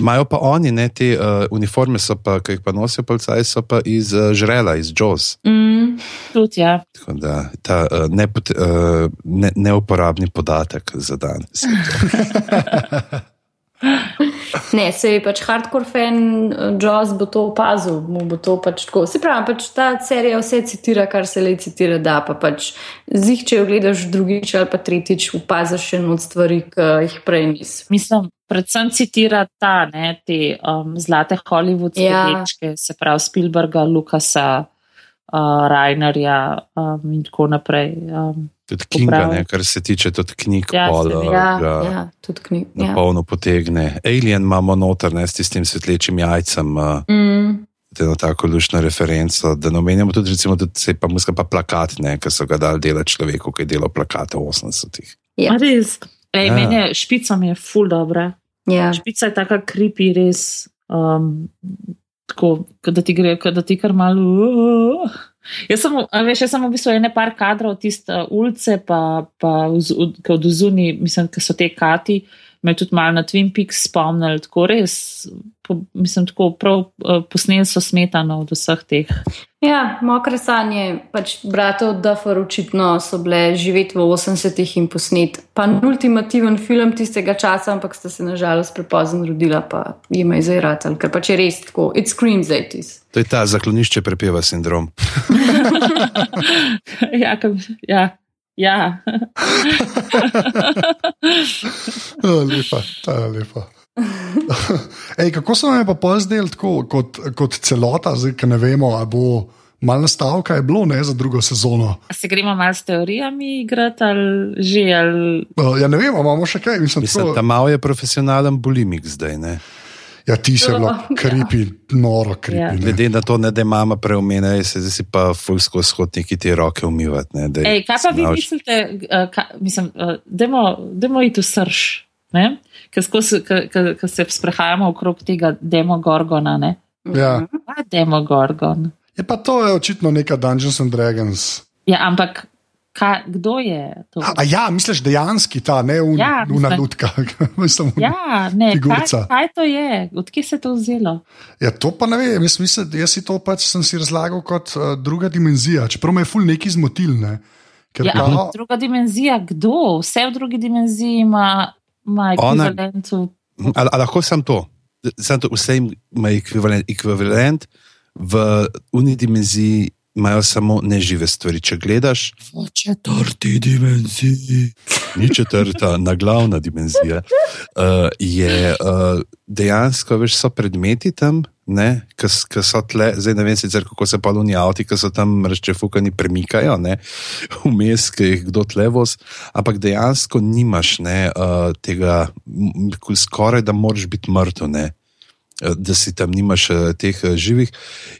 Imajo pa oni, ne, te uh, uniforme, pa, ki jih pa nosijo policaji, so pa iz uh, žrela, iz Jaws. Mm, tudi, ja. Tako da ta uh, neuporabni ne, ne podatek za dan. (laughs) Ne, se je pač hardcore fan, Jaws bo to opazil, mu bo to pač tako. Se pravi, pač ta serija vse citira, kar se le citira, da pa pač zih, če jo gledaš drugič ali pa tretjič, opaziš še eno stvari, ki jih prej nisi. Mislim, predvsem citira ta, ne, te um, zlate hollywoodske ja. rečke, se pravi Spielberga, Lukasa, uh, Rainerja um, in tako naprej. Um, tudi knjiga, ne, kar se tiče tudi knjig, ja, pol, ja, ja, tudi knjig. Na ja. polno potegne. Alien imamo noter, ne, s tistim svetlečim jajcem. Mm. Eno tako lušno referenco, da ne omenjamo tudi, recimo, da se pa muska pa plakat, ne, ki so ga dali delati človeku, ki je delal plakate v 80-ih. Ja, res. Ej, ja. meni je špica mi je full dobra. Ja. Špica je taka kripi, res. Um, tako, da ti gre, da ti kar malo. Uh, Jaz sem, veš, jaz sem v bistvu ene par kadrov, tiste ulice, pa, pa od zuni, mislim, da so te kati, me tudi malo na Twin Peaks spomnili, tako res, po, mislim, tako prav uh, posneli so smetano od vseh teh. Ja, mokre sanje, pač bratov Duffer očitno so bile živeti v 80-ih in posnet. Pa ultimativen film tistega časa, ampak sta se nažalost prepozno rodila, pa jim je zdaj ratal, ker pač je res tako, it screams 80s. To je ta zaklonišče prepeva sindrom. (laughs) ja, kam, ja. (laughs) Ja. lepa, ta je lepa. (laughs) Ej, kako se vam je pa pol zdel tako kot, kot celota, zdaj, ki ne vemo, ali bo malo nastavka je bilo ne, za drugo sezono? Se gremo malo s teorijami igrati ali že? Ali... Ja, ne vemo, imamo še kaj. Mislim, Mislim tako... da malo je profesionalen bulimik zdaj. Ne? Ja, ti si bilo kripi, ja. noro kripi. Ja. Glede na to, ne, da imamo preomenjene, se zdaj pa fulsko shod neki te roke umivati. Ne, Ej, kaj pa vi mislite, uh, mislim, uh, demo iti v srž? Ker se sprehajamo okrog tega demogorgona. Ja. Demogorgon. Je pa to je očitno neka Dungeons and Dragons. Ja, ampak Ka, kdo je to? A ja, misliš dejansko ta, ne v ja, lutka, (laughs) mislim, ja, ne, kaj, kaj to je, odkje se je to vzelo? Ja, to pa ne vem, jaz, mislim, jaz si to pač sem si razlagal kot uh, druga dimenzija, čeprav me je ful neki zmotilne. Ja, pa... Druga dimenzija, kdo? Vse v drugi dimenziji ima, ima ekvivalent. Ali lahko sem to? Sem to vse ima ekvivalent, ekvivalent v unidimenziji imajo samo nežive stvari. Če gledaš v četrti dimenziji, ni četrta, na glavna dimenzija, uh, je uh, dejansko več so predmeti tam. Ki so tle, zdaj ne vem, sicer, kako se paluni avti, ki so tam razčefukani, premikajo, vmes, ki jih kdo tle voz, ampak dejansko nimaš ne, uh, tega, skoraj da moraš biti mrtev. Eh, da si tam nimaš uh, teh uh, živih.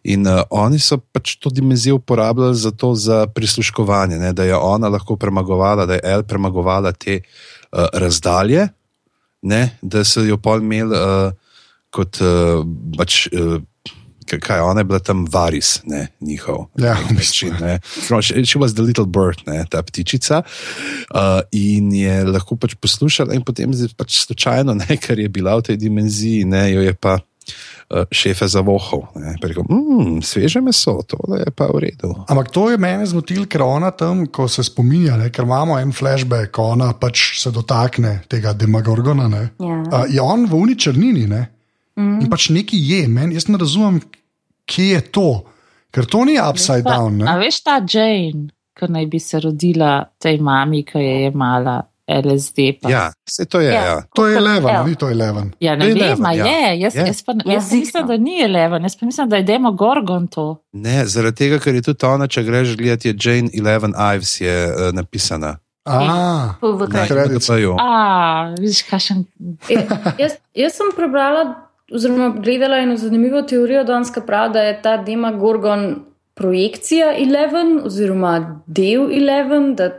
In uh, oni so pač to dimenzijo uporabljali za to, za prisluškovanje, ne? da je ona lahko premagovala, da je El premagovala te uh, razdalje, ne? da so jo pol imeli uh, kot uh, pač. Uh, Kaj ona je bila tam varis, ne, njihov. Ja, mislim. She was the little bird, ne, ta ptičica. Uh, in je lahko pač poslušala, in potem je pač slučajno, ne, (laughs) ker je bila v tej dimenziji, ne, jo je pa uh, šefe zavohal. Rekel, mmm, sveže meso, to je pa v redu. Ampak to je meni zmotil, ker ona tam, ko se spominja, ne, ker imamo en flashback, ko ona pač se dotakne tega demagorgona. Ja. Uh, je on v uni črnini. Ne? Mm. In pač nekaj je, meni, jaz ne razumem, kje je to, ker to ni upside pa, down. Ne? A veš ta Jane, ki naj bi se rodila tej mami, ki je imala. LSD. Pa. Ja, vse to je. Ja. Ja. To je Eleven, ni to Eleven. Ja, ne vem, ja. je. Jaz, je. jaz, pa, jaz mislim, da ni Eleven, jaz pa mislim, da je Demo Gorgon to. Ne, zaradi tega, ker je tudi ona, če greš gledati, je Jane Eleven Ives je uh, napisana. Ah, v kraju. Ah, vidiš, kaj še. Jaz sem prebrala oziroma gledala eno zanimivo teorijo, danska prav, da je ta Dema Gorgon projekcija Eleven oziroma del Eleven, da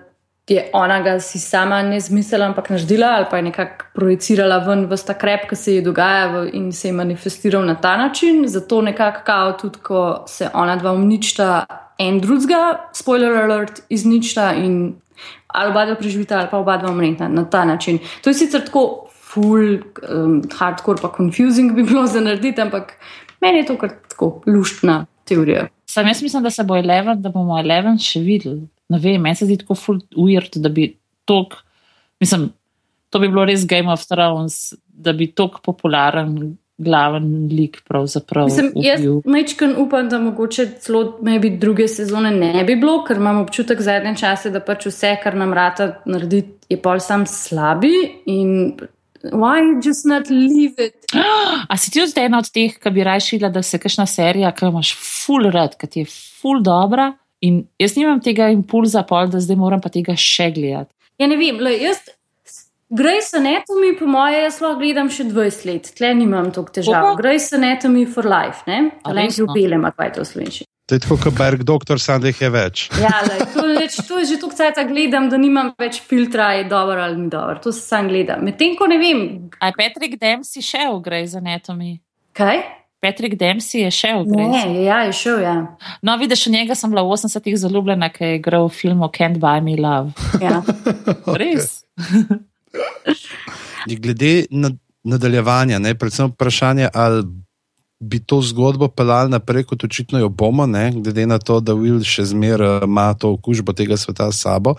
je ona ga si sama ne zmislila, ampak naždila ali pa je nekako projicirala ven v ta krep, ki se ji dogaja in se je manifestiral na ta način. Zato nekako kao tudi, ko se ona dva uničta en drugega, spoiler alert, izničta in ali oba dva preživita ali pa oba dva umreta na ta način. To je sicer tako full, um, hardcore, pa confusing bi bilo (laughs) za narediti, ampak meni je to kar tako luštna teorija. Sam jaz mislim, da se bo Eleven, da bomo Eleven še videli. Ne vem, meni se zdi tako full weird, da bi tok, mislim, to bi bilo res Game of Thrones, da bi tok popularen. Glaven lik, pravzaprav. Mislim, jaz majčkam upam, da mogoče celo druge sezone ne bi bilo, ker imam občutek zadnje čase, da pač vse, kar nam rata narediti, je pol sam slabi in Why just not leave it? (gasps) A si ti tudi ena od teh, ki bi rešila, da se kakšna serija, ki imaš full red, ki ti je full dobra in jaz nimam tega impulza, pol, da zdaj moram pa tega še gledati. Ja, ne vem, le, jaz Grace Anatomy, po moje, jaz lahko gledam še 20 let, tle nimam toliko težav. Grace Anatomy for life, ne? Ali ne, ljubelem, kaj to slovenši. To je tako, kot Berg, doktor, sam da jih je več. Ja, lej, to, leč, to je že tukaj, da gledam, da nimam več filtra, je dobro ali ni dobro. To se sam gleda. Medtem ko ne vem. A Patrick Dempsey še v Grey's Anatomy? Kaj? Patrick Dempsey je še v Grey's Anatomy. Ne, ja, je šel, ja. No, vidiš, v njega sem bila v 80-ih zaljubljena, ker je igral v filmu Can't Buy Me Love. Ja. (laughs) Res. (laughs) Glede na nadaljevanja, ne, predvsem vprašanje, ali bi to zgodbo pelali naprej, kot očitno jo bomo, ne? glede na to, da Will še zmeraj uh, ima to okužbo tega sveta s sabo.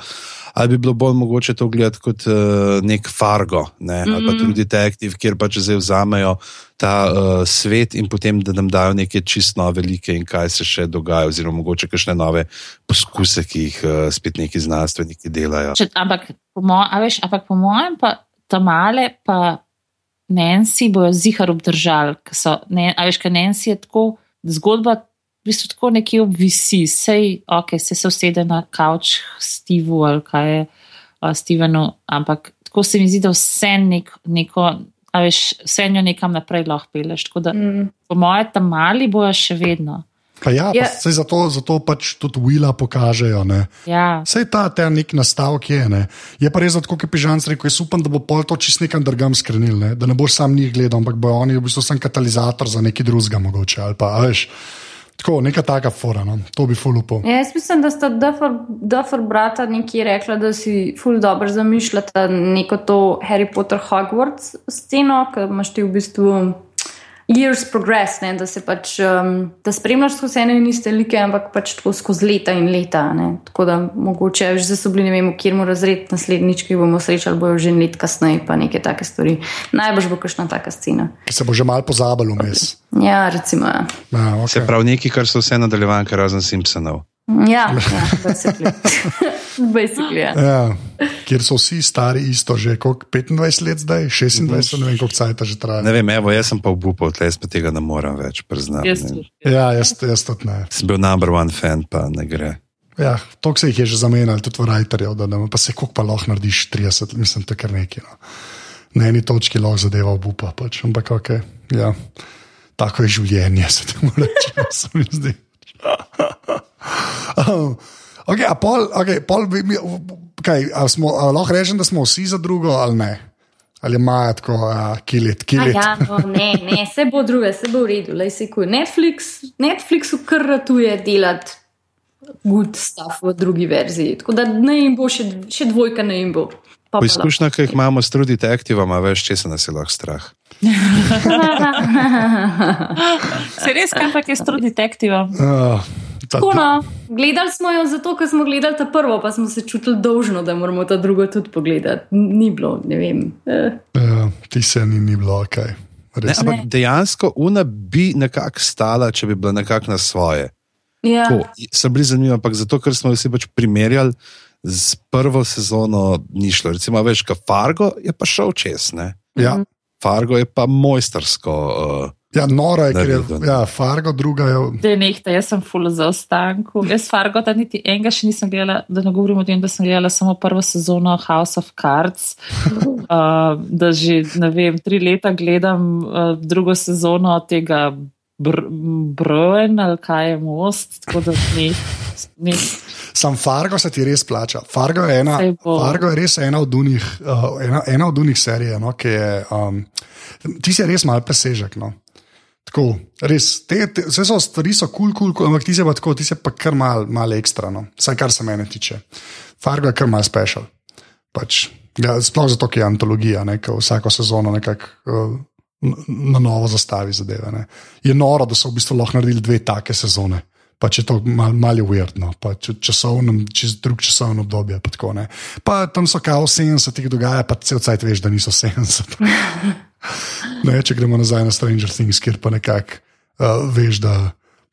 Ali bi bilo bolj mogoče to gledati kot uh, nek Fargo ne? ali pa mhm. tudi Detective, kjer pač zdaj vzamejo ta uh, svet in potem da nam dajo neke čist nove velike in kaj se še dogaja, oziroma mogoče kakšne nove poskuse, ki jih uh, spet neki znanstveniki delajo. Če, ampak, po mo veš, ampak po mojem, pa ta male pa. Nancy bojo zihar obdržali. Ne, a veš, kaj Nancy je tako, zgodba v bistvu tako nekje obvisi, sej, ok, se se usede na kavč Stevu ali kaj je uh, Stevenu, ampak tako se mi zdi, da vse nek, neko, a veš, vse njo nekam naprej lahko peleš. Tako da, mm. po moje, tam mali bojo še vedno. Pa ja, yeah. pa ja. zato, zato pač tudi Willa pokažejo. Ja. Sej ta, ta nek nastavek je. Ne? Je pa res, kot je Pižan rekel, jaz upam, da bo pol to čist nekam drugam skrenil, ne? da ne boš sam njih gledal, ampak bo oni v bistvu sem katalizator za neki drugega mogoče. Pa, veš, Tako, neka taka fora, no? to bi fulupo. Ja, jaz mislim, da sta Duffer brata nekje rekla, da si ful dobro zamišljata neko to Harry Potter Hogwarts sceno, ki imaš ti v bistvu years progress, ne, da se pač, um, da spremljaš skozi ene in iste like, ampak pač tako skozi leta in leta. Ne. Tako da mogoče že so bili, ne vem, kjer mu razred naslednjič, ki bomo srečali, bojo že let kasneje, pa neke take stvari. Najbrž bo kakšna taka scena. Ki se bo že mal pozabilo vmes. Ja, recimo. Ja. Ja, okay. Se pravi, nekaj, kar so vse nadaljevanke razen Simpsonov. Ja, ja (laughs) (laughs) basically. ja. Ja, kjer so vsi stari, isto že 25 let, zdaj 26, ne vem, koliko časa že traja. Ne vem, evo, jaz sem pa obupal, tleh pa tega ne morem več priznati. Ja, jaz, jaz tudi ne. Sem bil number one fan, pa ne gre. Ja, to se jih je že zamenjalo, tudi v Rajterju, da ne, pa se koliko pa lahko narediš 30, mislim, to je kar nekaj. No. Na eni točki lahko zadeva obupa, pač, ampak ok, ja. Tako je življenje, (laughs) se temu reče, se mi zdi. um, (laughs) okay, pol, okay, pol, okay, smo, lahko rečem, da smo vsi za drugo ali ne. Ali imajo tako, kilit, kilit. Ja, no, ne, ne, se bo druge, se bo v redu. Netflix, Netflix ukratuje delati good stuff v drugi verziji. Tako da ne jim bo še, še dvojka, ne jim bo. Po izkušnjah, ki jih imamo s trudi detektivama, veš, če se nas je lahko strah. (laughs) se res, kaj pa je s trudi detektivom? Uh. Tako, no. Gledali smo jo zato, ker smo gledali ta prvo, pa smo se čutili dolžno, da moramo ta drugo tudi pogledati. Ni bilo, ne vem. Eh. Ja, ti se ni, ni bilo, kaj. Ne, ampak dejansko una bi nekako stala, če bi bila nekako na svoje. Ja. Sem bil zanimiv, ampak zato, ker smo vsi pač primerjali z prvo sezono, ni šlo. Recimo, veš, kaj Fargo je pa šel čez. Ja. Fargo je pa mojstersko. Uh, Ja, nora je, ker je ja, Fargo, druga je. Da, nehte, jaz sem full za ostanku. Jaz Fargo, da niti enega še nisem gledala, da ne govorim o tem, da sem gledala samo prvo sezono House of Cards. Uh, (laughs) da že, ne vem, tri leta gledam uh, drugo sezono tega Brojen ali kaj je most, tako da ni. ni. Sam Fargo se ti res plača. Fargo je, ena, Fargo je res ena od unih, uh, ena, ena od unih serij, no, ki je. Um, ti si res mal presežek. No. Tako, res, te, te, vse so stvari, so kul, cool, kul, cool, ampak ti se pa tako, ti se pa kar mal, mal ekstra, no. vsaj kar se mene tiče. Fargo je kar mal special. Pač, ja, sploh zato, ker je antologija, ne, vsako sezono nekako uh, na novo zastavi zadeve. Ne. Je noro, da so v bistvu lahko naredili dve take sezone. Pa če to malo mal uvertno, pa če časovnem, čez drug časovno obdobje. Pa, tako, pa tam so kao 70-ih dogaja, pa cel cajt veš, da niso 70. (laughs) ne, če gremo nazaj na Stranger Things, kjer pa nekako uh, veš, da,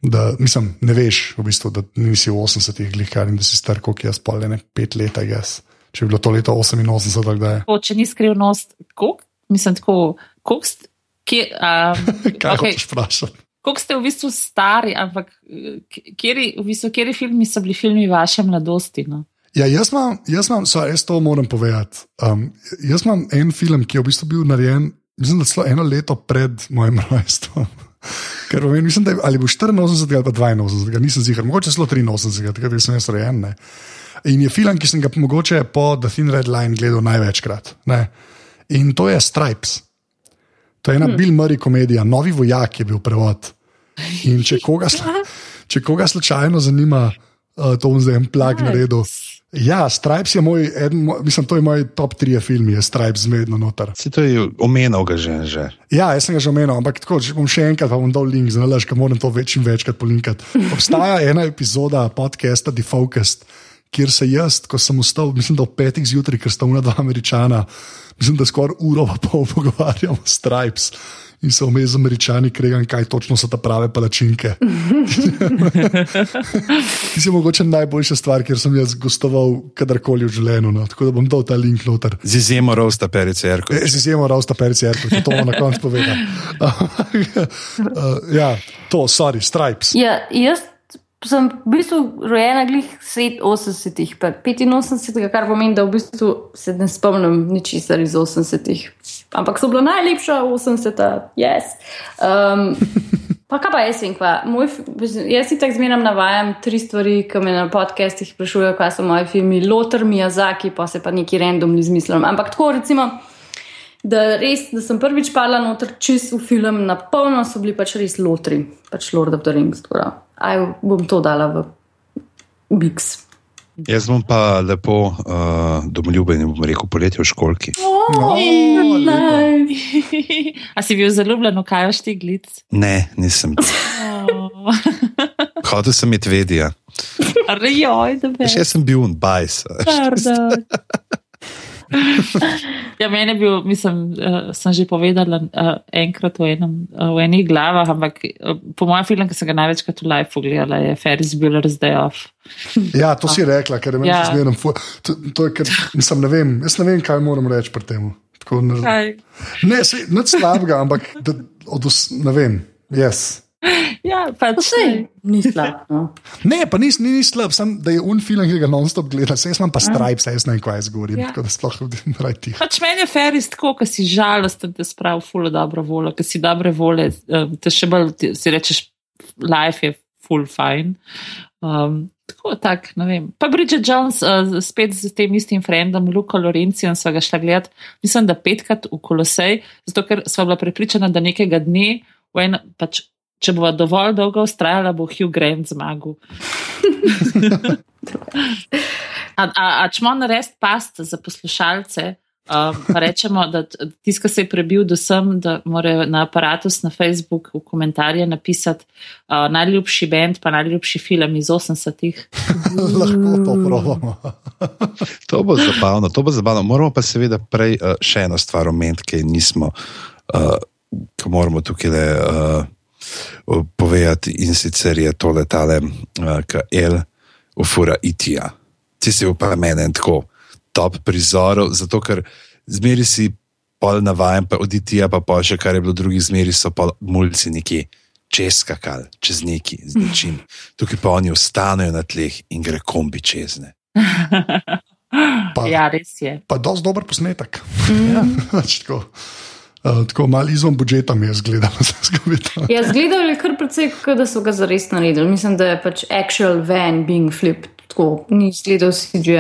da mislim, ne veš, v bistvu, da nisi v 80-ih glikar in da si star, koliko jaz pol, ne pet let, jaz. Če bi bilo to leto 88, tako da je. O, če ni skrivnost, koliko? Mislim, tako, koliko. Kje, um, (laughs) Kaj okay. hočeš vprašati? Kako ste v bistvu stari, ampak kjeri, v bistvu, kjeri filmi so bili filmi vaše mladosti? No? Ja, jaz imam, jaz imam, so, jaz to moram povedati. Um, jaz imam en film, ki je v bistvu bil narejen mislim, da celo eno leto pred mojim rojstvom. Ker vem, mislim, da je ali bo 84 ali pa 82, nisem zigar, mogoče celo 83, takrat sem jaz rojen. Ne. In je film, ki sem ga mogoče po The Thin Red Line gledal največkrat. Ne. In to je Stripes. To je ena hmm. Bill Murray komedija, Novi vojak je bil prevod. In če (laughs) koga, če koga slučajno zanima, uh, to bom zdaj en plag nice. naredil. Ja, Stripes je moj, eden, mislim, to je moj top 3 film, je Stripes zmedno noter. Si to je omenil, ga že, že. Ja, jaz sem ga že omenil, ampak tako, če bom še enkrat, pa bom dal link, znalaš, ker moram to več in večkrat polinkati. (laughs) Obstaja ena epizoda podcasta The Focus, kjer se jaz, ko sem vstal, mislim, da ob petih zjutraj, ker sta dva američana, mislim, da skoraj uro pa pol (laughs) pogovarjamo o Stripes in se vmes z američani kregam, kaj točno so ta prave palačinke. (laughs) Ti si mogoče najboljša stvar, ker sem jaz gostoval kadarkoli v življenju. No. Tako da bom dal ta link noter. Z izjemo Rosta Perice Erko. Z izjemo Rosta Perice Erko, to bom na koncu povedal. (laughs) uh, ja, to, sorry, stripes. Ja, jaz sem v bistvu rojena glih 80-ih, 85, kar pomeni, da v bistvu se ne spomnim ničesar iz 80-ih. Ampak so bila najlepša 80-ta, yes. Um, (laughs) pa kaj pa jaz vem, kva? Moj, jaz si tako zmeraj navajam tri stvari, ki me na podcestih sprašujejo, kaj so moji filmi, Lothar, Miyazaki, pa se pa neki random izmislim. Ampak tako recimo. Da, res, da sem prvič padla noter čez v film, na polno so bili pač res lotri, pač Lord of the Rings. Tako, aj bom to dala v Bix. Jaz bom pa lepo uh, domoljuben in bom rekel poletje v školki. Oh, no, A si bil zaljubljen v kaj štiglic? Ne, nisem. (laughs) Oh. Hodil sem medvedija. Rejoj, da bi. Jaz sem bil un bajs. Ja, meni je bil, mislim, uh, sem že povedala uh, enkrat v, enem, uh, v enih glavah, ampak uh, po mojem filmu, ki sem ga največkrat v live pogledala, je Ferris Bueller's Day Off. ja, to si rekla, ker je meni ja. zmerno. To, to je, ker, mislim, ne vem, jaz ne vem, kaj moram reči pri tem. Ne, ne, ne slabega, ampak da, od, ne vem, jaz. (laughs) Ja, pač ne. Ni slab. No. Ne, pa ni, ni, ni slab, sem, da je un film, ki ga non-stop gledam. Jaz imam pa stripes, jaz ne vem, kaj jaz govorim. Ja. Tako da sploh ne raj ti. Pač meni je feris tako, ker si žalosten, te spravi full dobro voljo, ker si dobre volje, um, te še bolj si rečeš, life je full fine. Um, tako, tak, ne vem. Pa Bridget Jones, uh, spet z tem istim frendom, Luko Lorencijo, sva ga šla gledat, mislim, da petkrat v Kolosej, zato ker sva bila prepričana, da nekega dne, v en, pač če bo dovolj dolgo ustrajala, bo Hugh Grant zmagal. (laughs) a, a, a če moramo narediti past za poslušalce, um, pa rečemo, da tiska se je prebil do sem, da morajo na aparatus na Facebook v komentarje napisati uh, najljubši bend, pa najljubši film iz 80-ih. (laughs) Lahko to pravimo. (laughs) to bo zabavno, to bo zabavno. Moramo pa seveda prej uh, še eno stvar omeniti, ki nismo, uh, ko moramo tukaj le. Uh, povedati in sicer je to letale, uh, ki je L, ufura itija. Ti si pa meni tako top prizorov, zato ker zmeri si pol navajen, pa od itija pa pa še kar je bilo drugih zmeri, so pa mulci neki. Čez kakal, čez neki, z ničim. (laughs) Tukaj pa oni ostanejo na tleh in gre kombi čez ne. (laughs) Pa, ja, res je. Pa dosti dober posnetek. (laughs) Mm. Ja, tako. Uh, tako malo izven budžeta mi je zgledalo, da (laughs) se zgodi. Ja, zgledalo je kar precej, da so ga zares naredili. Mislim, da je pač actual van being flipped, tako ni zgledal CGI.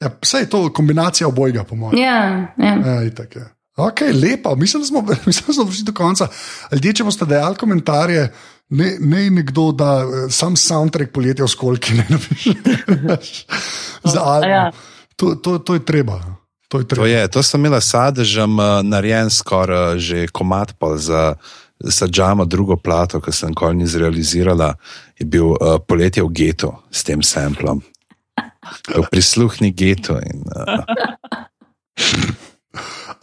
Ja, vse je to kombinacija obojega, po mojem. Ja, ja. ja itak, ja. Ok, lepa, mislim, da smo, (laughs) mislim, da smo prišli do konca. Ljudje, če boste dejali komentarje, ne, ne nekdo, da eh, sam soundtrack poletja v skolki ne napiše. (laughs) Za album. Ja. To, to, to je treba. To, je to, je, to sem imela sadežem uh, narejen skoraj uh, že komat za sadžama, drugo plato, ki sem kol ni zrealizirala, je bil uh, poletje v getu s tem samplom. Prisluhni geto. In, (laughs) uh,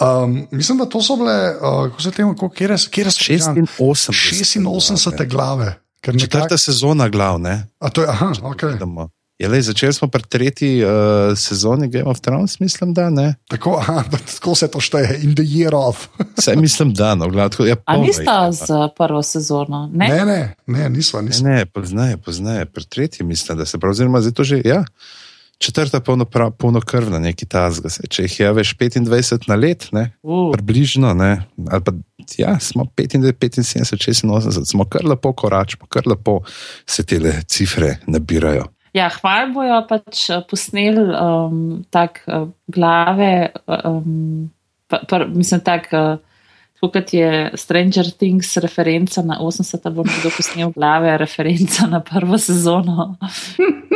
Um, mislim, da to so bile, uh, kako se temu, kje so 86, 86 glave. Četrta sezona glav, ne? A to je, aha, ok. Je le, začeli smo pri tretji uh, sezoni Game of Thrones, mislim, da ne. Tako, aha, tako se to šteje, in the year of. (laughs) Vse mislim, da no, gledaj. Ja, Ali nista z prvo sezono? Ne, ne, ne, ne nismo. nismo. Ne, ne poznaje, poznaje. Pri tretji mislim, da se oziroma zdaj to že. Ja. Četrta polno, polno krvna, neki tazga. Če jih je več 25 na let, ne, uh. približno, ne, ali pa ja, smo 25, 75, 86, smo kar lepo koračimo, kar lepo se te cifre nabirajo. Ja, hvala bojo pač eh, posneli um, tako uh, glave. Um, pa, pa, mislim, tako uh, kot je Stranger Things referenca na 80, bom tudi posnel glave, referenca na prvo sezono.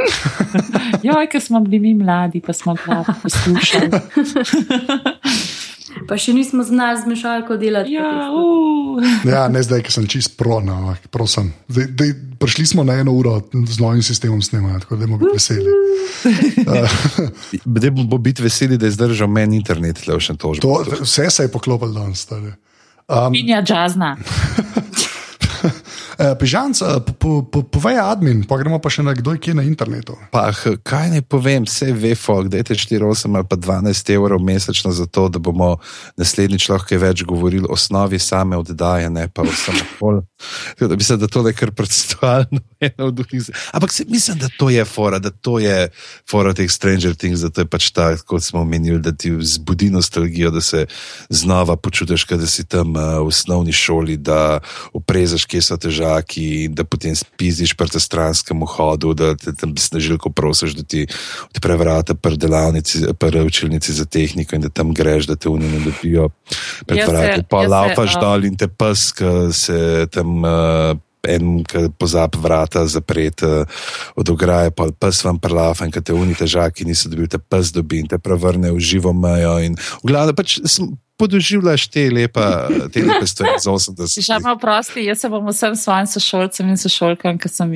(laughs) Joj, ker smo bili mi mladi, pa smo glave poslušali. (laughs) Pa še nismo znali z mešalko delati. Ja, uh. ja ne zdaj, ker sem čist prona. Prosim. Zdaj, dej, prišli smo na eno uro z novim sistemom snemanja, tako da bomo biti veseli. Bde bo biti veseli, da je zdržal meni internet, le še to že. Vse se je poklopil danes. Um, Pinja džazna. (laughs) Eh, Pižanc, eh, po, po, povej admin, pa gremo pa še na kdo, ki je na internetu. Pa, kaj naj povem, vse ve, folk, da je 4,8 ali pa 12 evrov mesečno za to, da bomo naslednjič lahko več govorili o osnovi same oddaje, ne pa o samopol. (laughs) Mislim, da to je kar predstavljeno. (laughs) Ampak se, mislim, da to je fora, da to je fora teh Stranger Things, da to je pač ta, kot smo omenili, da ti vzbudi nostalgijo, da se znova počutiš, da si tam uh, v osnovni šoli, da oprezaš, kje so težave možaki, da potem spiziš pri stranskem hodu, da te tam snažilko prosiš, da ti odpre vrata pri delavnici, pri učilnici za tehniko in da tam greš, da te unijo ne dobijo pred vrati. Pa laupaš dol in te pes, ki se tam. Uh, en, ki pozab vrata zapret uh, od ograje, pa pes vam prelafa in te uni težaki niso dobili, te pes dobi in te prevrne v živo mejo. In v glavnem pač podoživljaš te lepe, te lepe stvari za 80. Že malo prosti, jaz se bom vsem svojim sošolcem in sošolkam, ki sem,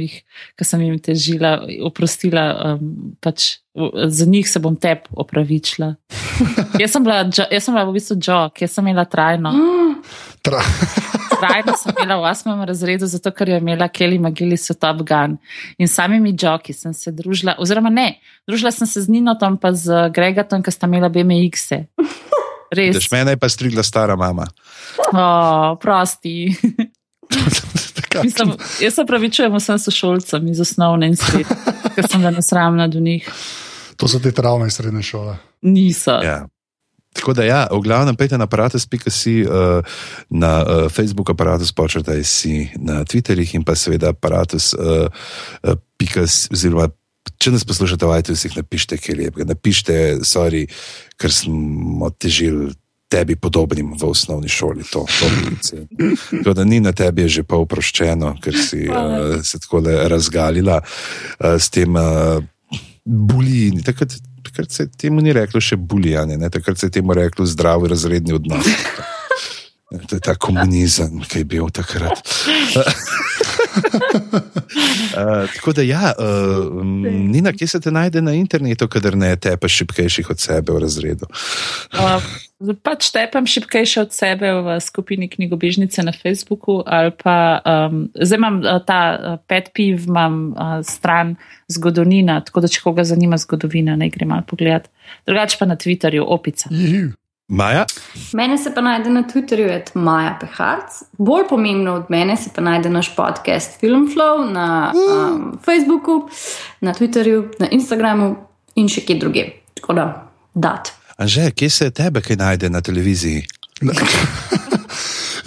sem jim težila, oprostila, um, pač za njih se bom tep opravičila. (laughs) jaz, sem bila, jaz sem bila v bistvu jok, jaz sem imela trajno. (gasps) Tra. (laughs) trajno sem imela v osmem razredu, zato ker je imela Kelly Magili so Top Gun. In samimi joki sem se družila, oziroma ne, družila sem se z Ninotom pa z Gregatom, ki sta imela BMX-e. (laughs) Res. Mene pa strigla stara mama. O, prosti. Mislim, jaz se pravičujem vsem sošolcem iz osnovne in srednje, ker sem da nasramna do njih. To so te travme iz srednje šole. Niso. Ja. Tako da, ja, v glavnem, pejte na aparatus.si, uh, na uh, Facebook aparatus, počrtaj si na Twitterih in pa seveda aparatus. Uh, uh, pikas, oziroma če nas poslušate, vajte vsi, napišite, kaj je lepo. Napišite, sorry, ker smo težili tebi podobnim v osnovni šoli. To, to Tako da ni na tebi že pa oproščeno, ker si uh, se tako razgalila uh, s tem uh, bulijini. Takrat, takrat se temu ni reklo še bulijanje, takrat se je temu reklo zdrav razredni odnos. (laughs) To je ta komunizem, ki je bil takrat. (laughs) uh, (laughs) tako da, ja, uh, Nina, kje se te najde na internetu, kadar ne tepeš šipkejših od sebe v razredu? uh, pač tepem šipkejše od sebe v skupini knjigobežnice na Facebooku. Pa, um, zdaj imam ta pet piv, imam uh, stran zgodovina, tako da če koga zanima zgodovina, ne gre malo pogledat. Drugače pa na Twitterju, opica. Juhu. Maja? Mene se pa najde na Twitterju, je Maja Peharc. Bolj pomembno od mene se pa najde naš podcast Filmflow na um, Facebooku, na Twitterju, na Instagramu in še kje druge. Tako da, dat. Anže, kje se tebe kaj najde na televiziji? (laughs)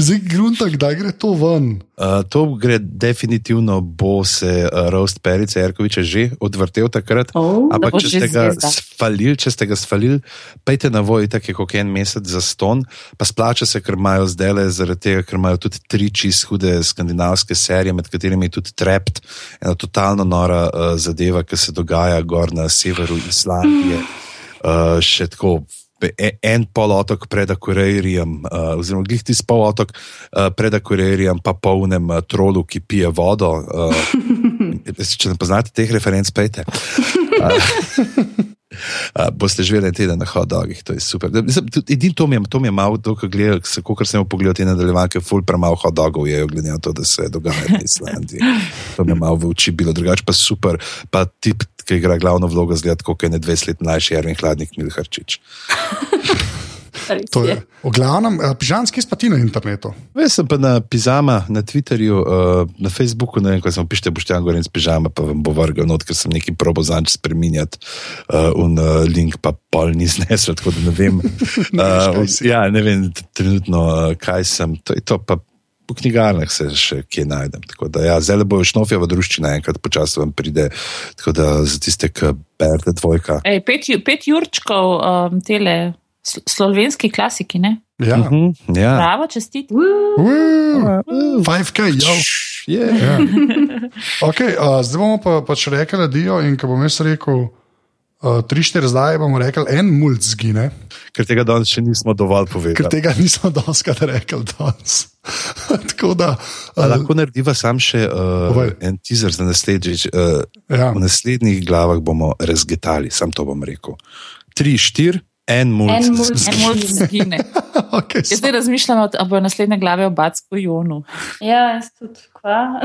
Zdaj, grunta, kdaj gre to ven? Uh, to gre definitivno, bo se uh, Rost Perice Erkoviča že odvrtel takrat. Oh, Ampak, če ste, sfalil, če ste ga svalili, pejte na voj, tako je kot en mesec za ston, pa splača se, ker imajo zdaj le zaradi tega, ker imajo tudi tri čist hude skandinavske serije, med katerimi je tudi Trept, ena totalno nora uh, zadeva, ki se dogaja gor na severu Islandije. Uh, še tako en polotok pred Akurejrijem, uh, oziroma glih ti spolotok uh, pred Akurejrijem, pa polnem uh, trolu, ki pije vodo. (laughs) Uh, če ne poznate teh referenc, pejte. Uh, Uh, boste živeli en teden na hodogih, to je super. Edino to mi je, to mi je malo, ko sem jim pogledal te nadaljevanke, ful premalo hodogov je, glede na to, da se dogaja v Islandiji. To mi je malo v oči bilo, drugače pa super. Pa tip, ki igra glavno vlogo, zgleda kot je ne 20 let mlajši, Ervin Hladnik Milharčič. To je. V glavnem, eh, pižamski spati na internetu. Jaz sem pa na pižama, na Twitterju, uh, na Facebooku, ne vem, ko sem pište boštjan goren s pižama, pa vam bo vrgel not, ker sem neki probo zanč spreminjati uh, un link, pa pol ni znesel, tako da ne vem. (laughs) uh, ja, ne vem trenutno, kaj sem. To je to pa. V knjigarnah se še kje najdem. Ja, zdaj bojo šnofje v družščini, enkrat počasi vam pride. Tako da za tiste, ki berete dvojka. Ej, pet, pet jurčkov, um, tele slovenski klasiki. Ne? Ja, uh -huh, ja. Pravo, čestiti. 5K, ja. Yeah. (laughs) Okay, uh, zdaj bomo pa, pač rekli, da je in ko bom jaz rekel. Uh, tri, štiri zdaj bomo rekli, en mulj zgine. Ker tega danes še nismo dovolj povedali. Ker tega nismo danes rekli danes. (laughs) da, uh, lahko narediva sam še uh, en teaser za naslednjič. Uh, ja. V naslednjih glavah bomo razgetali, sam to bom rekel. Tri, štiri. (laughs) En mulj zgine. (laughs) okay, Jaz zdaj razmišljam, da bo naslednje glave o Backu Jonu. Ja, jaz tudi. Kva?